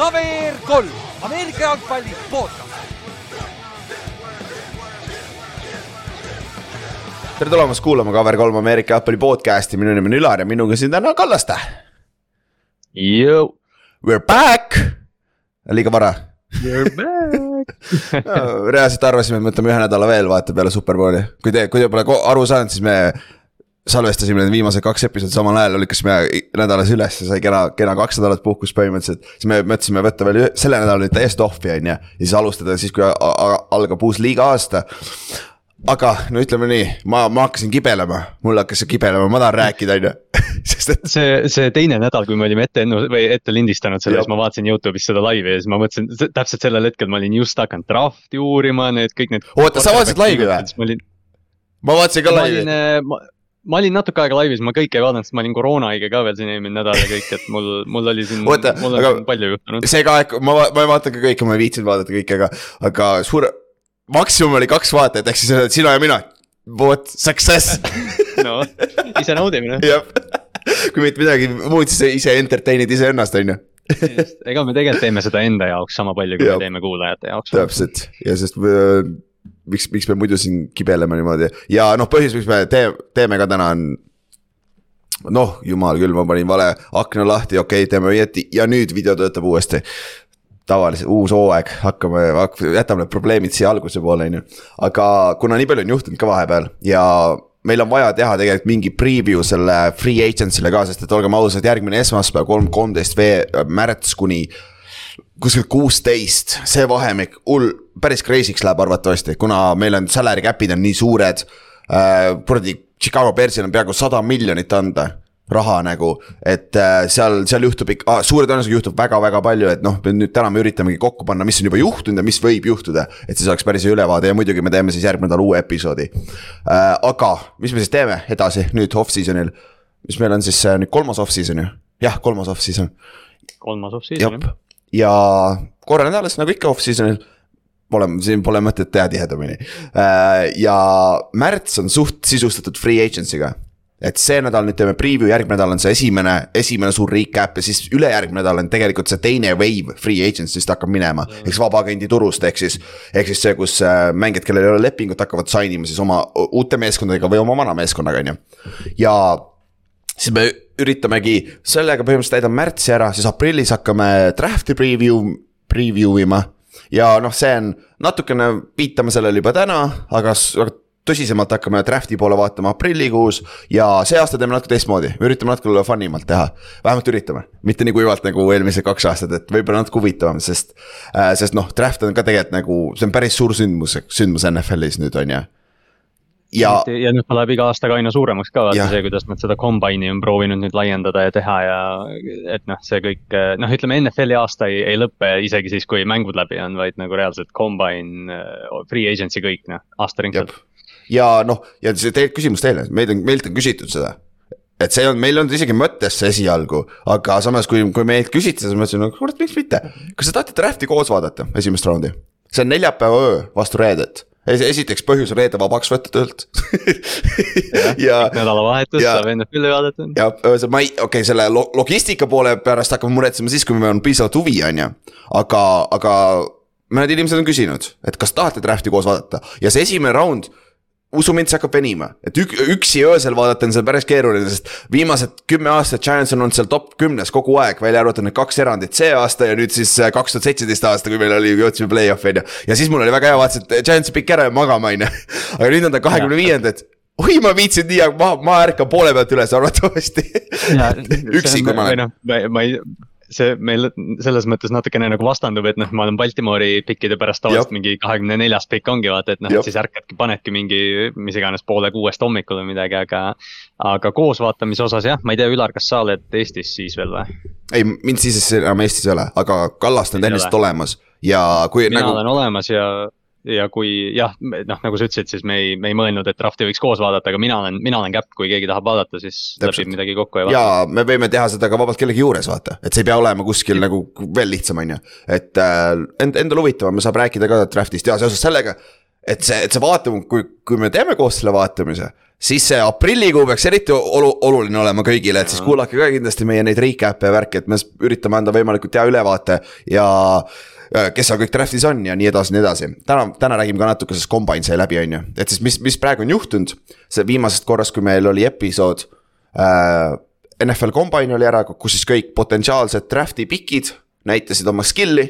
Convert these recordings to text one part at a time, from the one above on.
KVR kolm, Ameerika jalgpalli podcast. tere tulemast kuulama Cover3 Ameerika jalgpalli podcast'i, minu nimi on Ülar ja minuga siin täna Kallaste. We are back, liiga vara. You're back. Reaalselt arvasime, et võtame ühe nädala veel vaata peale Superbowli, kui te, kui te pole aru saanud, siis me salvestasime need viimased kaks episoodi samal ajal, lükkasime nädalas üles ja sai kena, kena kaks nädalat puhkust põhimõtteliselt. siis me mõtlesime võtta veel ühe- selle nädala nüüd täiesti off'i on ju, ja siis alustada siis, kui algab uus liiga aasta. aga no ütleme nii, ma, ma hakkasin kibelema, mul hakkas see kibelema, ma tahan rääkida, on ju, sest et see, see teine nädal, kui me olime ette ennu- või ette lindistanud selle, siis ma vaatasin Youtube'is seda laivi ja siis ma mõtlesin, täpselt sellel hetkel ma olin just hakanud drafti uurima, need kõik need. Oota, sa vaatasid laivi või? ma ma vaatasin ka ma laivi olin, ma, olin natuke aega laivis, ma kõike ei vaadanud, sest ma olin koroonahaige ka veel siin eelmine nädal ja kõik, et mul, mul oli siin, mul on aga- siin palju juhtunud. see ka aeg, ma, ma ei vaata ka kõike, ma ei viitsinud vaadata kõike, aga, aga suur, maksimum oli kaks vaatajat, ehk siis sina ja mina. What success no, ise naudimine jah, kui mitte midagi muud, siis ise entertain'id iseennast, on ju. ega me tegelikult teeme seda enda jaoks sama palju, kui Jah. me teeme kuulajate jaoks. täpselt ja sest äh, miks, miks me muidu siin kibeleme niimoodi ja noh, põhjus, miks me tee, teeme ka täna on. noh, jumal küll, ma panin vale akna lahti, okei okay,, teeme õieti ja nüüd video töötab uuesti. tavaliselt uus hooaeg, hakkame, jätame need probleemid siia alguse poole, on ju. aga kuna nii palju on juhtunud ka vahepeal ja meil on vaja teha tegelikult mingi preview selle free agency'le ka, sest et olgem ausad, järgmine esmaspäev, kolm, kolmteist vee-, märts kuni kuskil kuusteist, see vahemik hull, päris crazy'ks läheb arvatavasti, kuna meil on salary cap'id on nii suured äh,. kuradi Chicago Bearsil on peaaegu sada miljonit anda raha nagu, et äh, seal, seal juhtub ikka ah,, suure tõenäosusega juhtub väga-väga palju, et noh, nüüd täna me üritamegi kokku panna, mis on juba juhtunud ja mis võib juhtuda. et siis oleks päris hea ülevaade ja muidugi me teeme siis järgmine nädal uue episoodi äh,. aga mis me siis teeme edasi nüüd off-season'il, mis meil on siis äh, nüüd kolmas off-season ju, jah, kolmas off-season kolmas off-season jah, ja korra nädalas nagu ikka off-season'il. Pole, siin pole mõtet teha tihedamini. ja märts on suht sisustatud free agency'ga. et see nädal nüüd teeme preview, järgmine nädal on see esimene, esimene suur recap ja siis ülejärgmine nädal on tegelikult see teine wave free agency'st hakkab minema. ehk siis vabaagendi turust, ehk siis, ehk siis see, kus äh, mängijad, kellel ei ole lepingut, hakkavad sign ima siis oma uute meeskondadega või oma vana meeskonnaga, on ju. ja siis me üritamegi sellega põhimõtteliselt täidame märtsi ära, siis aprillis hakkame draft'i preview, preview ima. Ja noh, see on natukene, viitame sellele juba täna, aga, tõsisemalt hakkame draft'i poole vaatama aprillikuus ja see aasta teeme natuke teistmoodi, me üritame natuke fun imalt teha. vähemalt üritame, mitte nii kuivalt nagu eelmised kaks aastat, et võib-olla natuke huvitavam, sest äh,. sest noh, draft on ka tegelikult nagu, see on päris suur sündmus, sündmus NFL-is nüüd on ju. Ja ja, nüüd ta läheb iga aastaga aina suuremaks ka, vaata see, kuidas nad seda combine'i on proovinud nüüd laiendada ja teha ja. et noh, see kõik, noh, ütleme NFL-i aasta ei, ei lõpe isegi siis, kui mängud läbi on, vaid nagu reaalselt combine, free agency kõik noh, aastaringselt. ja noh, ja see tegelikult küsimus teile, meid on, meilt on küsitud seda. et see on, meil on isegi mõttes esialgu, aga samas, kui, kui meilt küsiti, siis ma mõtlesin, no kurat, miks mitte. kas te tahate draft'i koos vaadata, esimest raundi? see on neljapäeva öö vastu reedet. Esiteks põhjus reede vabaks võtta töölt ja, nädalavahetus saab NFL-i vaadata. ja ühesõnaga ma ei, okei okay,, selle lo- logistika poole pärast hakkame muretsema siis, kui meil on piisavalt huvi, on ju. aga, aga mõned inimesed on küsinud, et kas tahate draft'i koos vaadata ja see esimene round usu mind, see hakkab venima, et ük, üksi öösel vaadata on seal päris keeruline, sest viimased kümme aastat Giants on olnud seal top kümnes kogu aeg, välja arvatud need kaks erandit see aasta ja nüüd siis äh, kaks tuhat seitseteist aasta, kui meil oli, jõudsime play-off'i on ju. ja siis mul oli väga hea, vaatasin, et Giantsi pikk ära ja magama on ju, aga nüüd on ta kahekümne viiendat oi, ma viitsin nii, aga ma, ma ärkan poole pealt üles arvatavasti üksi, kui ma olen. noh, ma ei, see meil selles mõttes natukene nagu vastandub, et noh, ma olen Baltimori pikkide pärast tavaliselt mingi kahekümne neljas pikk ongi vaata, et noh, et siis ärkadki, panedki mingi mis iganes poole kuuest hommikul või midagi, aga. aga koos vaatamise osas jah, ma ei tea, Ülar, kas sa oled Eestis siis veel või? ei, mind siis enam Eestis ei ole, aga Kallaste on ole. olemas ja kui mina nagu olen olemas ja, ja kui jah, noh, nagu sa ütlesid, siis me ei, me ei mõelnud, et drafti võiks koos vaadata, aga mina olen, mina olen käpp, kui keegi tahab vaadata, siis lepib midagi kokku ja vaatame. ja me võime teha seda ka vabalt kellegi juures, vaata, et see ei pea olema kuskil nagu veel lihtsam, on ju. et äh, end-, endal huvitavam, saab rääkida ka draft'ist ja seoses sellega, et see, et see vaatamine, kui, kui me teeme koos selle vaatamise siis see aprillikuu peaks eriti olu-, oluline olema kõigile, et siis kuulake ka kindlasti meie neid recap'e ja värki, et me üritame anda võimalikult hea ülevaate ja kes seal kõik draft'is on ja nii edasi, nii edasi. täna, täna räägime ka natuke, sest combine sai läbi, on ju, et siis mis, mis praegu on juhtunud. see viimasest korrast, kui meil oli episood äh,. NFL combine oli ära, kus siis kõik potentsiaalsed draft'i pikid näitasid oma skill'i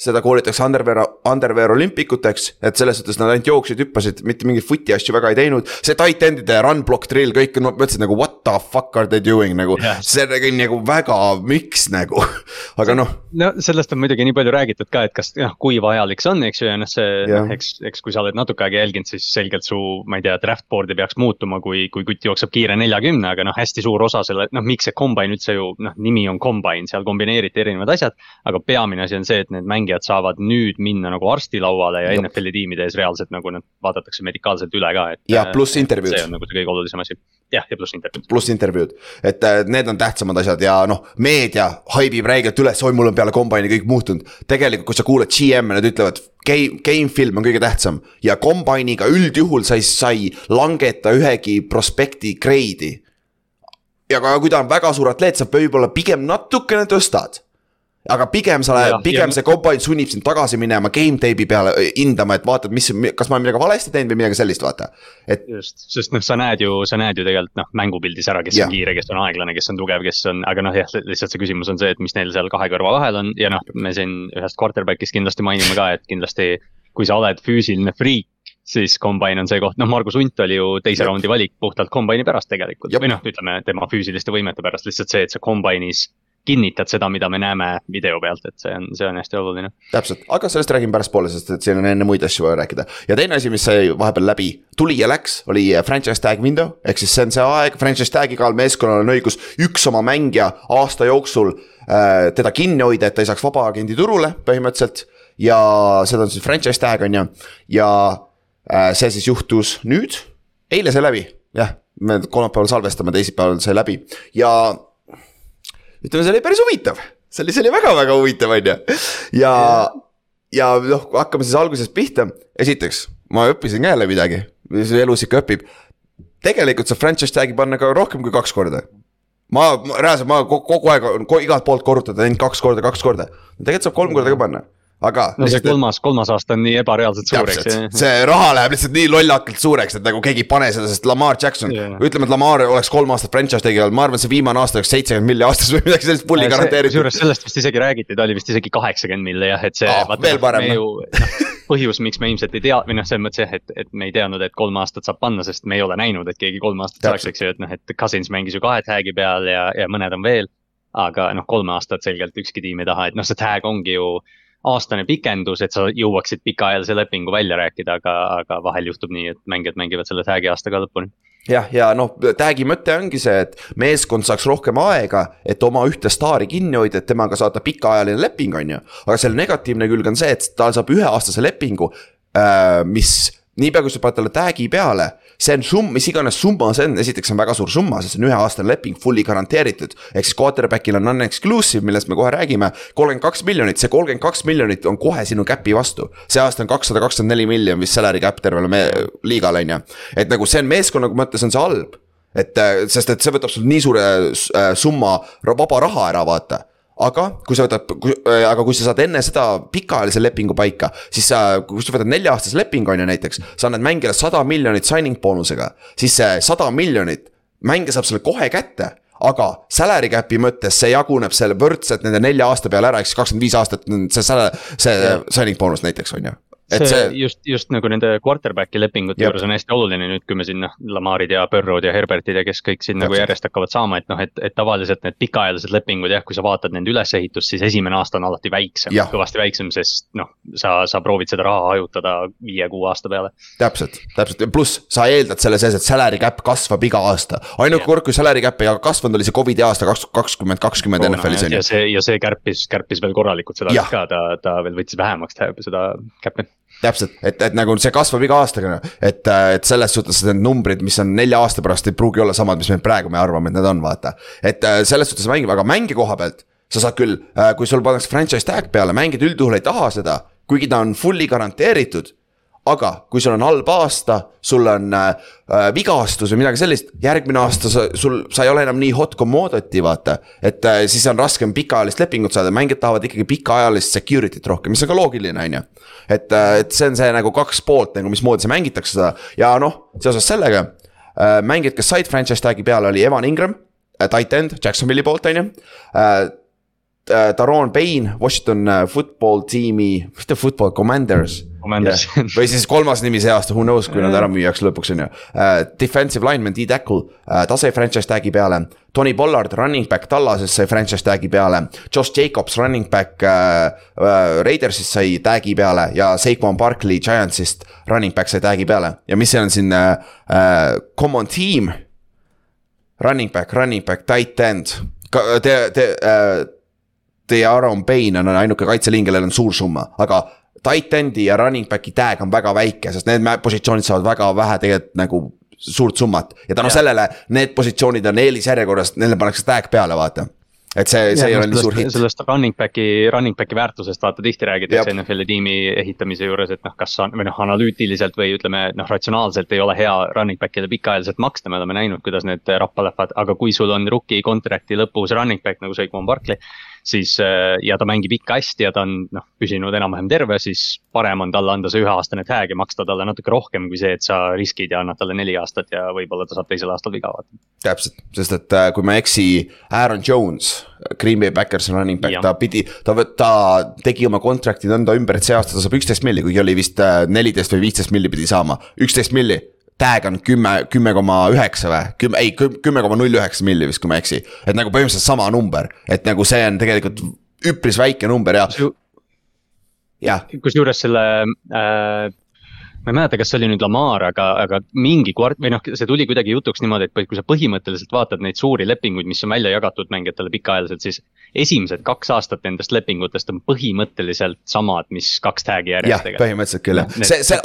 seda koolitakse underwear, underwear olümpikuteks, et selles suhtes nad ainult jooksid, hüppasid, mitte mingeid foot'i asju väga ei teinud. see tight end'ide run block drill, kõik no, mõtlesid nagu what the fuck are they doing nagu yeah., see oli nagu väga, miks nagu aga noh. no sellest on muidugi nii palju räägitud ka, et kas noh, kui vajalik see on, eks ju, ja noh, see yeah. eks, eks kui sa oled natuke aega jälginud, siis selgelt su, ma ei tea, draft board'i peaks muutuma, kui, kui kutt jookseb kiire neljakümne, aga noh, hästi suur osa selle, noh, miks see combine üldse ju noh, nimi on combine, seal kombineeriti erinevad asjad. aga peamine asi on see, et need mängijad mängijad saavad nüüd minna nagu arsti lauale ja NFL-i tiimide ees reaalselt nagu nad vaadatakse medikaalselt üle ka, et. ja pluss intervjuud. see on nagu see kõige olulisem asi, jah, ja pluss intervjuud. pluss intervjuud, et äh, need on tähtsamad asjad ja noh, meedia haibib räigelt üles, oi, mul on peale kombaini kõik muutunud. tegelikult, kui sa kuulad GM-e, nad ütlevad game, game film on kõige tähtsam ja kombainiga üldjuhul sa ei, sa ei langeta ühegi prospekti grade'i. ja ka kui ta on väga suur atleet, sa võib-olla pigem natukene tõstad aga pigem sa lähed, pigem ja, see combine sunnib sind tagasi minema game tape'i peale hindama, et vaatad, mis, kas ma olen midagi valesti teinud või midagi sellist, vaata. et. just, sest noh, sa näed ju, sa näed ju tegelikult noh, mängupildis ära, kes ja. on kiire, kes on aeglane, kes on tugev, kes on, aga noh, jah, lihtsalt see küsimus on see, et mis neil seal kahe kõrva vahel on ja noh, me siin ühest quarterback'ist kindlasti mainime ka, et kindlasti. kui sa oled füüsiline friik, siis combine on see koht, noh, Margus Hunt oli ju teise raundi valik puhtalt combine'i pärast tegelikult Jab. või noh, ütleme tema füüsiliste võimete pärast, lihtsalt see, et sa combine'is kinnitad seda, mida me näeme video pealt, et see on, see on hästi oluline. täpselt, aga sellest räägime pärastpoole, sest et siin on enne muid asju vaja rääkida. ja teine asi, mis sai vahepeal läbi, tuli ja läks, oli franchise tag window. ehk siis see on see aeg, franchise tag'i igal meeskonnal on õigus üks oma mängija aasta jooksul äh, teda kinni hoida, et ta ei saaks vabaagendi turule põhimõtteliselt. ja seda on siis franchise tag on ju, ja äh, see siis juhtus nüüd, eile sai läbi, jah me kolmapäeval salvestame, teisipäeval sai läbi ja ütleme, see oli päris huvitav, see oli, see oli väga-väga huvitav, on ju. ja, ja noh, hakkame siis algusest pihta, esiteks ma õppisin ka jälle midagi, mis elus ikka õpib. tegelikult saab franchise tag'i panna ka rohkem kui kaks korda. ma, reaalselt ma kogu aeg igalt poolt korrutada ainult kaks korda, kaks korda, tegelikult saab kolm korda ka panna aga. no see kolmas, kolmas aasta on nii ebareaalselt suureks. see raha läheb lihtsalt nii lollakalt suureks, et nagu keegi ei pane seda, sest Lamar Jackson yeah., ütleme, et Lamar oleks kolm aastat franchise tegi olnud, ma arvan, see viimane aasta oleks seitsekümmend milli aastas või midagi sellist pulli garanteeritud. kusjuures sellest vist isegi räägiti, ta oli vist isegi kaheksakümmend milli jah, et see oh,. veel parem. No, põhjus, miks me ilmselt ei tea, või noh, selles mõttes jah, et, et me ei teadnud, et kolm aastat saab panna, sest me ei ole näinud, et keegi kolm aastat saaks, eks ju, et noh, et Cousins mängis ju kahe tag'i peal ja, ja mõned on veel. aga noh, kolme aastat selgelt ükski tiim ei taha, et noh, see tag ongi ju aastane pikendus, et sa jõuaksid pikaajalise lepingu välja rääkida, aga, aga vahel juhtub nii, et mängijad mängivad selle tag'i aastaga lõpuni jah, ja noh, tag'i mõte ongi see, et meeskond saaks rohkem aega, et oma ühte staari kinni hoida, et temaga saada pikaajaline leping, on ju. aga selle negatiivne külg on see, et ta saab üheaastase lepingu, äh, mis niipea, kui sa paned talle tag'i peale, see on summ, mis iganes summa see on, esiteks on väga suur summa, sest see on üheaastane leping, fully garanteeritud. ehk siis quarterback'il on non-exclusive, millest me kohe räägime, kolmkümmend kaks miljonit, see kolmkümmend kaks miljonit on kohe sinu cap'i vastu. see aasta on kakssada kakskümmend neli miljonit vist salary cap tervele me-, liigale on ju. et nagu see on meeskonna mõttes on see halb et sest, et see võtab sul nii suure äh, summa vaba raha ära, vaata aga kui sa võtad, äh, aga kui sa saad enne seda pikaajalise lepingu paika, siis sa, kui sa võtad nelja-aastase lepingu on ju näiteks, sa annad mängijale sada miljonit signing boonusega, siis see sada miljonit, mängija saab selle kohe kätte aga salary cap'i mõttes see jaguneb selle võrdselt nende nelja aasta peale ära, ehk siis kakskümmend viis aastat see, see, see signing boonus näiteks on ju see, see just, just nagu nende quarterback'i lepingute juures on hästi oluline nüüd, kui me siin noh, Lamarid ja Burrow'd ja Herbertid ja kes kõik siin nagu järjest hakkavad saama, et noh, et, et tavaliselt need pikaajalised lepingud jah, kui sa vaatad nende ülesehitust, siis esimene aasta on alati väiksem, kõvasti väiksem, sest noh, sa, sa proovid seda raha hajutada viie-kuue aasta peale. täpselt, täpselt, pluss sa eeldad selle sees, et salary cap kasvab iga aasta. ainuke kord, kui salary cap ei kasvanud, oli see Covidi aasta kaks, kakskümmend kakskümmend NFL-is on ju. ja see, ja see kärpis, kärpis veel korralikult seda ka, ta, ta veel võttis vähemaks seda cap'i täpselt, et, et nagu see kasvab iga aastaga, et, et selles suhtes need numbrid, mis on nelja aasta pärast, ei pruugi olla samad, mis me praegu me arvame, et need on, vaata. et äh, selles suhtes mängib, aga mängi koha pealt, sa saad küll, äh, kui sul pannakse franchise tag peale, mängijad üldjuhul ei taha seda, kuigi ta on fully garanteeritud aga kui sul on halb aasta, sul on äh, vigastus või midagi sellist, järgmine aasta sa, sul, sa ei ole enam nii hot commodity, vaata. et äh, siis on raskem pikaajalist lepingut saada, mängijad tahavad ikkagi pikaajalist security't rohkem, mis on ka loogiline, on ju. et äh,, et see on see nagu kaks poolt nagu, mismoodi see mängitakse seda ja noh, seoses sellega äh,. mängijad, kes said franchise tag'i peale, oli Evan Ingram äh,, tight end Jacksonville'i poolt, on ju äh, Daron Payne, Washington äh, football tiimi, mis ta football Commanders yeah. või siis kolmas nimi see aasta, who knows, kui nad ära müüakse lõpuks on ju uh,. Defensive lineman, D-tackle uh,, ta sai franchise tag'i peale. Tony Pollard, running back Tallasest sai franchise tag'i peale. Josh Jacobs, running back uh, uh, Raidersist sai tag'i peale ja Saquon Barkley Giantsist running back sai tag'i peale ja mis see on siin uh, common team. Running back, running back, tight end, te, te uh, Teie Aaron Payne on ainuke kaitseliin, kellel on suur summa, aga tight end'i ja running back'i tag on väga väike, sest need positsioonid saavad väga vähe tegelikult nagu suurt summat. Ja tänu ja. sellele need positsioonid on eelisjärjekorras, neile pannakse tag peale, vaata. Et see, see ja, ei ole nii suur hitt. sellest running back'i, running back'i väärtusest vaata tihti räägitakse NFL-i tiimi ehitamise juures, et noh, kas on või noh, analüütiliselt või ütleme noh, ratsionaalselt ei ole hea running back'ile pikaajaliselt maksta, me oleme näinud, kuidas need rappa lähevad, aga kui sul on rookie contract'i lõpus running back nagu Saquon Barkley siis äh, ja ta mängib ikka hästi ja ta on noh, püsinud enam-vähem terve, siis parem on talle anda see üheaastane tag ja maksta talle natuke rohkem kui see, et sa riskid ja annad talle neli aastat ja võib-olla ta saab teisel aastal viga vaata. täpselt, sest et äh, kui ma ei eksi, Aaron Jones, Green Bay Backers running back, ta pidi, ta, ta tegi oma contract'i nõnda ümber, et see aasta ta saab üksteist milli, kuigi oli vist äh, neliteist või viisteist milli pidi saama, üksteist milli tag on kümme, kümme koma üheksa või, kümme, ei kümme koma null üheksa milli vist, kui ma ei eksi. et nagu põhimõtteliselt sama number, et nagu see on tegelikult üpris väike number ja. jah. kusjuures selle äh, ma ei mäleta, kas see oli nüüd Lamar, aga, aga mingi kvart- või noh, see tuli kuidagi jutuks niimoodi, et kui sa põhimõtteliselt vaatad neid suuri lepinguid, mis on välja jagatud mängijatele pikaajaliselt, siis. Esimesed kaks aastat nendest lepingutest on põhimõtteliselt samad, mis kaks tag'i järjest. jah, põhimõtteliselt küll jah. see, see,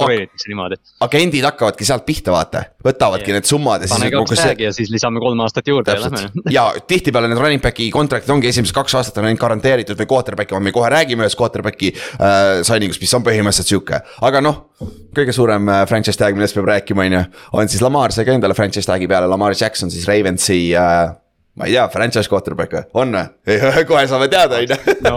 agendid hakkavadki sealt pihta, vaata, võtavadki yeah. need summad ja siis. pane kaks tag'i see... ja siis lisame kolm aastat juurde ja lähme. ja tihtipeale need running back'i contract'id ongi esimesed kaks aastat on ainult garanteeritud või quarterback'i, me kohe räägime ühest quarterback'i äh, signing ust, mis on põhimõtteliselt sihuke, aga noh kõige suurem äh, franchise tag, millest peab rääkima, on ju, on siis Lamar sai ka endale franchise tag'i peale, Lamar Jackson siis Ravensi äh, ma ei tea, franchise quarterback või, on või? kohe saame teada, on ju. no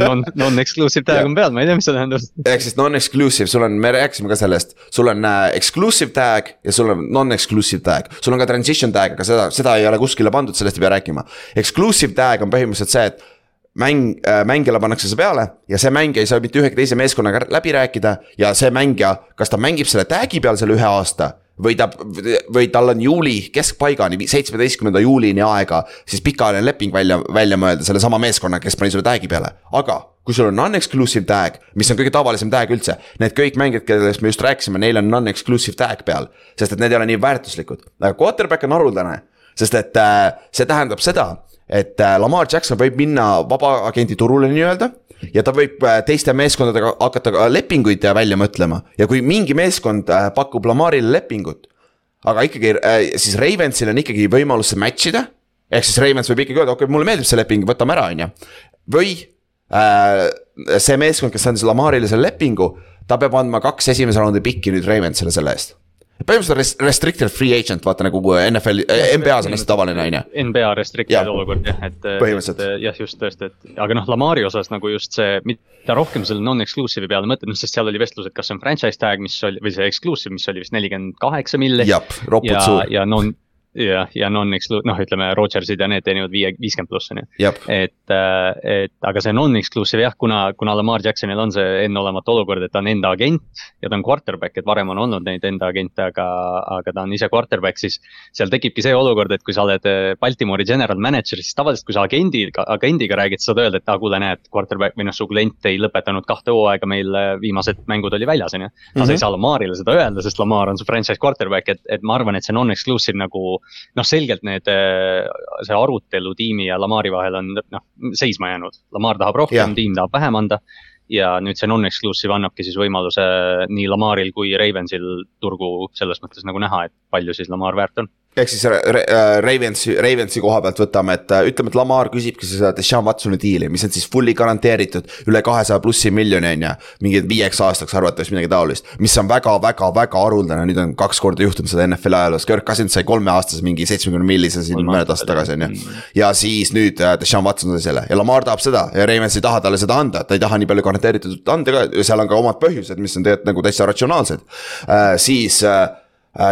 non, non-exclusive tag on peal, ma ei tea, mis see tähendab. ehk siis non-exclusive, sul on, me rääkisime ka sellest, sul on äh, exclusive tag ja sul on non-exclusive tag. sul on ka transition tag, aga seda, seda ei ole kuskile pandud, sellest ei pea rääkima. Exclusive tag on põhimõtteliselt see, et mäng äh,, mängijale pannakse see peale ja see mängija ei saa mitte ühegi teise meeskonnaga läbi rääkida. ja see mängija, kas ta mängib selle tag'i peal selle ühe aasta või ta, või tal on juuli keskpaigani, seitsmeteistkümnenda juulini aega, siis pikaajaline leping välja, välja mõelda sellesama meeskonnaga, kes pani sulle tag'i peale, aga kui sul on non-exclusive tag, mis on kõige tavalisem tag üldse, need kõik mängijad, kellest me just rääkisime, neil on non-exclusive tag peal, sest et need ei ole nii väärtuslikud, aga quarterback on haruldane, sest et äh, see tähendab seda et äh, Lamar Jackson võib minna vabaagendi turule nii-öelda ja ta võib äh, teiste meeskondadega hakata ka lepinguid äh, välja mõtlema ja kui mingi meeskond pakub Lamarile lepingut. aga ikkagi siis Ravensil on ikkagi võimalus see match ida. ehk siis Ravens võib ikkagi öelda, okei okay,, mulle meeldib see leping, võtame ära, on ju. või äh, see meeskond, kes andis Lamarile selle lepingu, ta peab andma kaks esimese raundi pikki nüüd Ravensile selle eest põhimõtteliselt restricted free agent, vaata nagu NFL, NBA-s on hästi tavaline, on ju. NBA restricted ja. olukord jah, et. põhimõtteliselt. jah, just tõesti, et aga noh, Lamari osas nagu just see, mida rohkem selle non-exclusive'i peale mõtled, noh sest seal oli vestlus, et kas see on franchise tag, mis oli, või see exclusive, mis oli vist nelikümmend kaheksa milli. ja, ja non jah, ja non-exclu-, noh, ütleme Rodgersid ja need teenivad viie, viiskümmend pluss on ju. et, äh, et aga see non-exclusive jah, kuna, kuna Lamar Jacksonil on see enneolematu olukord, et ta on enda agent ja ta on quarterback, et varem on olnud neid enda agente, aga, aga ta on ise quarterback, siis. seal tekibki see olukord, et kui sa oled äh, Baltimore'i general manager, siis tavaliselt, kui sa agendiga, agendiga räägid, sa saad öelda, et aa, kuule, näed, quarterback või noh, su klient ei lõpetanud kahte hooaega meil äh, viimased mängud oli väljas, on ju. aga sa ei mhm. saa Lamarile seda öelda, sest Lamar on su franchise quarterback, et, et ma arvan, et see non-exclusive nagu noh, selgelt need, äh, see arutelu tiimi ja Lamari vahel on noh, seisma jäänud. Lamar tahab rohkem, tiim tahab vähem anda. ja nüüd see non-exclusive annabki siis võimaluse nii Lamaril kui Ravensil turgu selles mõttes nagu näha, et palju siis Lamar väärt on ehk siis Ra- Ravensi, Ravensi koha pealt võtame, et äh, ütleme, et Lamar küsibki seda Deshaun Watsoni diili, mis on siis fully garanteeritud üle kahesaja plussi miljoni on ju. mingi viieks aastaks arvatavasti midagi taolist, mis on väga-väga-väga haruldane, nüüd on kaks korda juhtunud seda NFL-i ajaloos, Kirk Cousins sai kolmeaastase mingi seitsmekümne millise siin mõned aastad tagasi on ju. ja siis nüüd äh, Deshaun Watson sai selle ja Lamar tahab seda ja Ravens ei taha talle seda anda, ta ei taha nii palju garanteeritud anda ka seal on ka omad põhjused, mis on tegelikult nagu täitsa ratsionaalsed äh,. siis äh, äh,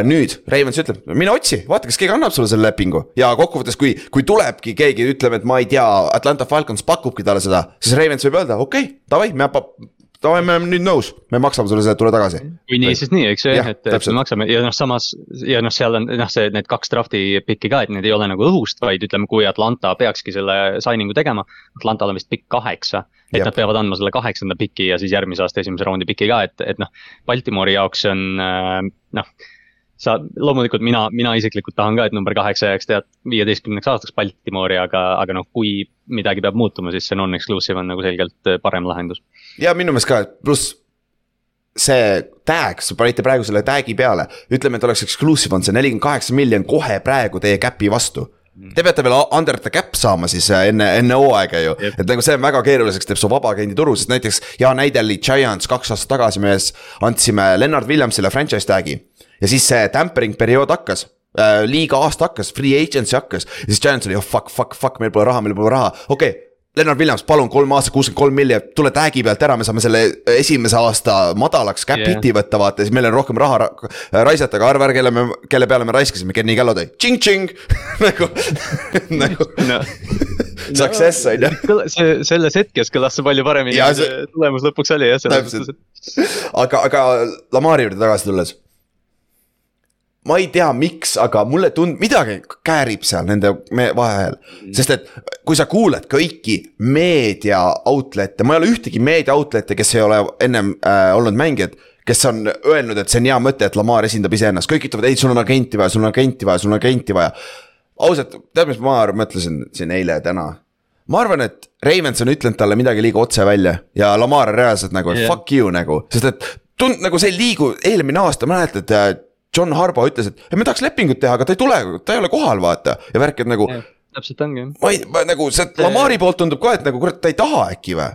nüüd Ravens ütleb, mine otsi, vaata, kas keegi annab sulle selle lepingu ja kokkuvõttes, kui, kui tulebki keegi, ütleme, et ma ei tea, Atlanta Falcons pakubki talle seda, siis Ravens võib öelda, okei okay,, davai, me, davai, me oleme nüüd nõus, me maksame sulle selle, tule tagasi. kui nii, siis nii, eks ju, et, et me maksame ja noh, samas ja noh, seal on noh, see, need kaks draft'i piki ka, et need ei ole nagu õhust, vaid ütleme, kui Atlanta peakski selle signing'u tegema. Atlantal on vist pikk kaheksa, et Jep. nad peavad andma selle kaheksanda piki ja siis järgmise aasta esimese raundi piki ka, et, et noh. Baltimore'i jaoks on äh, noh sa, loomulikult mina, mina isiklikult tahan ka, et number kaheksa jääks tead viieteistkümneks aastaks Baltimore'i, aga, aga noh, kui midagi peab muutuma, siis see non-exclusive on nagu selgelt äh, parem lahendus. ja minu meelest ka, pluss see tag, sa panite praegu selle tag'i peale, ütleme, et oleks exclusive on see nelikümmend kaheksa miljon kohe praegu teie cap'i vastu. Te peate veel under the cap saama siis äh, enne, enne hooaega ju, et nagu see väga keeruliseks teeb su vabaagendi turu, sest näiteks hea näide oli Giants kaks aastat tagasi, me andsime Lennart Williamsile franchise tag'i. Ja siis see tampering periood hakkas äh, liiga aasta hakkas, free agency hakkas ja siis Giants oli oh fuck, fuck, fuck, meil pole raha, meil pole raha, okei okay, Lennart Williams, palun kolm aastat, kuuskümmend kolm miljonit, tule tag'i pealt ära, me saame selle esimese aasta madalaks cap Jah. hit'i võtta, vaata, siis meil on rohkem raha ra raisata, aga arva ära, kelle me, kelle peale me raiskasime, Kenny Galloday, tšing-tšing nagu nagu no. success on ju. see, selles hetkes kõlas see palju paremini see- tulemus lõpuks oli jah, Täpselt. aga, aga Lamari juurde tagasi tulles. Ma ei tea, miks, aga mulle tund-, midagi käärib seal nende me vahel. sest et kui sa kuulad kõiki meedia outlet'e, ma ei ole ühtegi meedia outlet'e, kes ei ole ennem äh, olnud mängijad kes on öelnud, et see on hea mõte, et Lamar esindab iseennast, kõik ütlevad, ei, sul on agenti vaja, sul on agenti vaja, sul on agenti vaja. ausalt, tead, mis ma mõtlesin siin eile ja täna? ma arvan, et Ravens on ütelnud talle midagi liiga otse välja ja Lamar on reaalselt nagu yeah. Fuck you nagu, sest et tund- nagu see ei liigu, eelmine aasta mäletad äh, John Harbo ütles, et "Ei, me tahaks lepingut teha, aga ta ei tule, ta ei ole kohal, vaata ja värk, et nagu. täpselt ongi ma ei, ma nagu see Lamari poolt tundub ka, et nagu kurat, ta ei taha äkki või?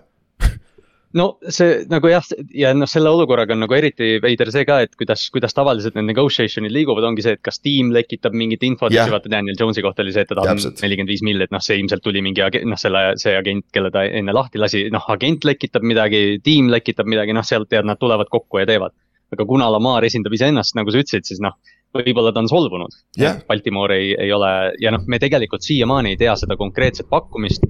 no see nagu jah, ja noh, selle olukorraga on nagu eriti veider see ka, et kuidas, kuidas tavaliselt need negotiation'id liiguvad, ongi see, et kas tiim lekitab mingit infot, siis vaata Daniel Jones'i kohta oli see, et ta tahab nelikümmend viis milli, et noh, see ilmselt tuli mingi age- noh, selle, see agent, kelle ta enne lahti lasi, noh, agent lekitab midagi, tiim lekitab midagi, noh, sealt tead, nad tulevad kokku ja teevad. Aga kuna Lamar esindab iseennast, nagu sa ütlesid, siis noh, võib-olla ta on solvunud Jah. Baltimore ei, ei ole ja noh, me tegelikult siiamaani ei tea seda konkreetset pakkumist.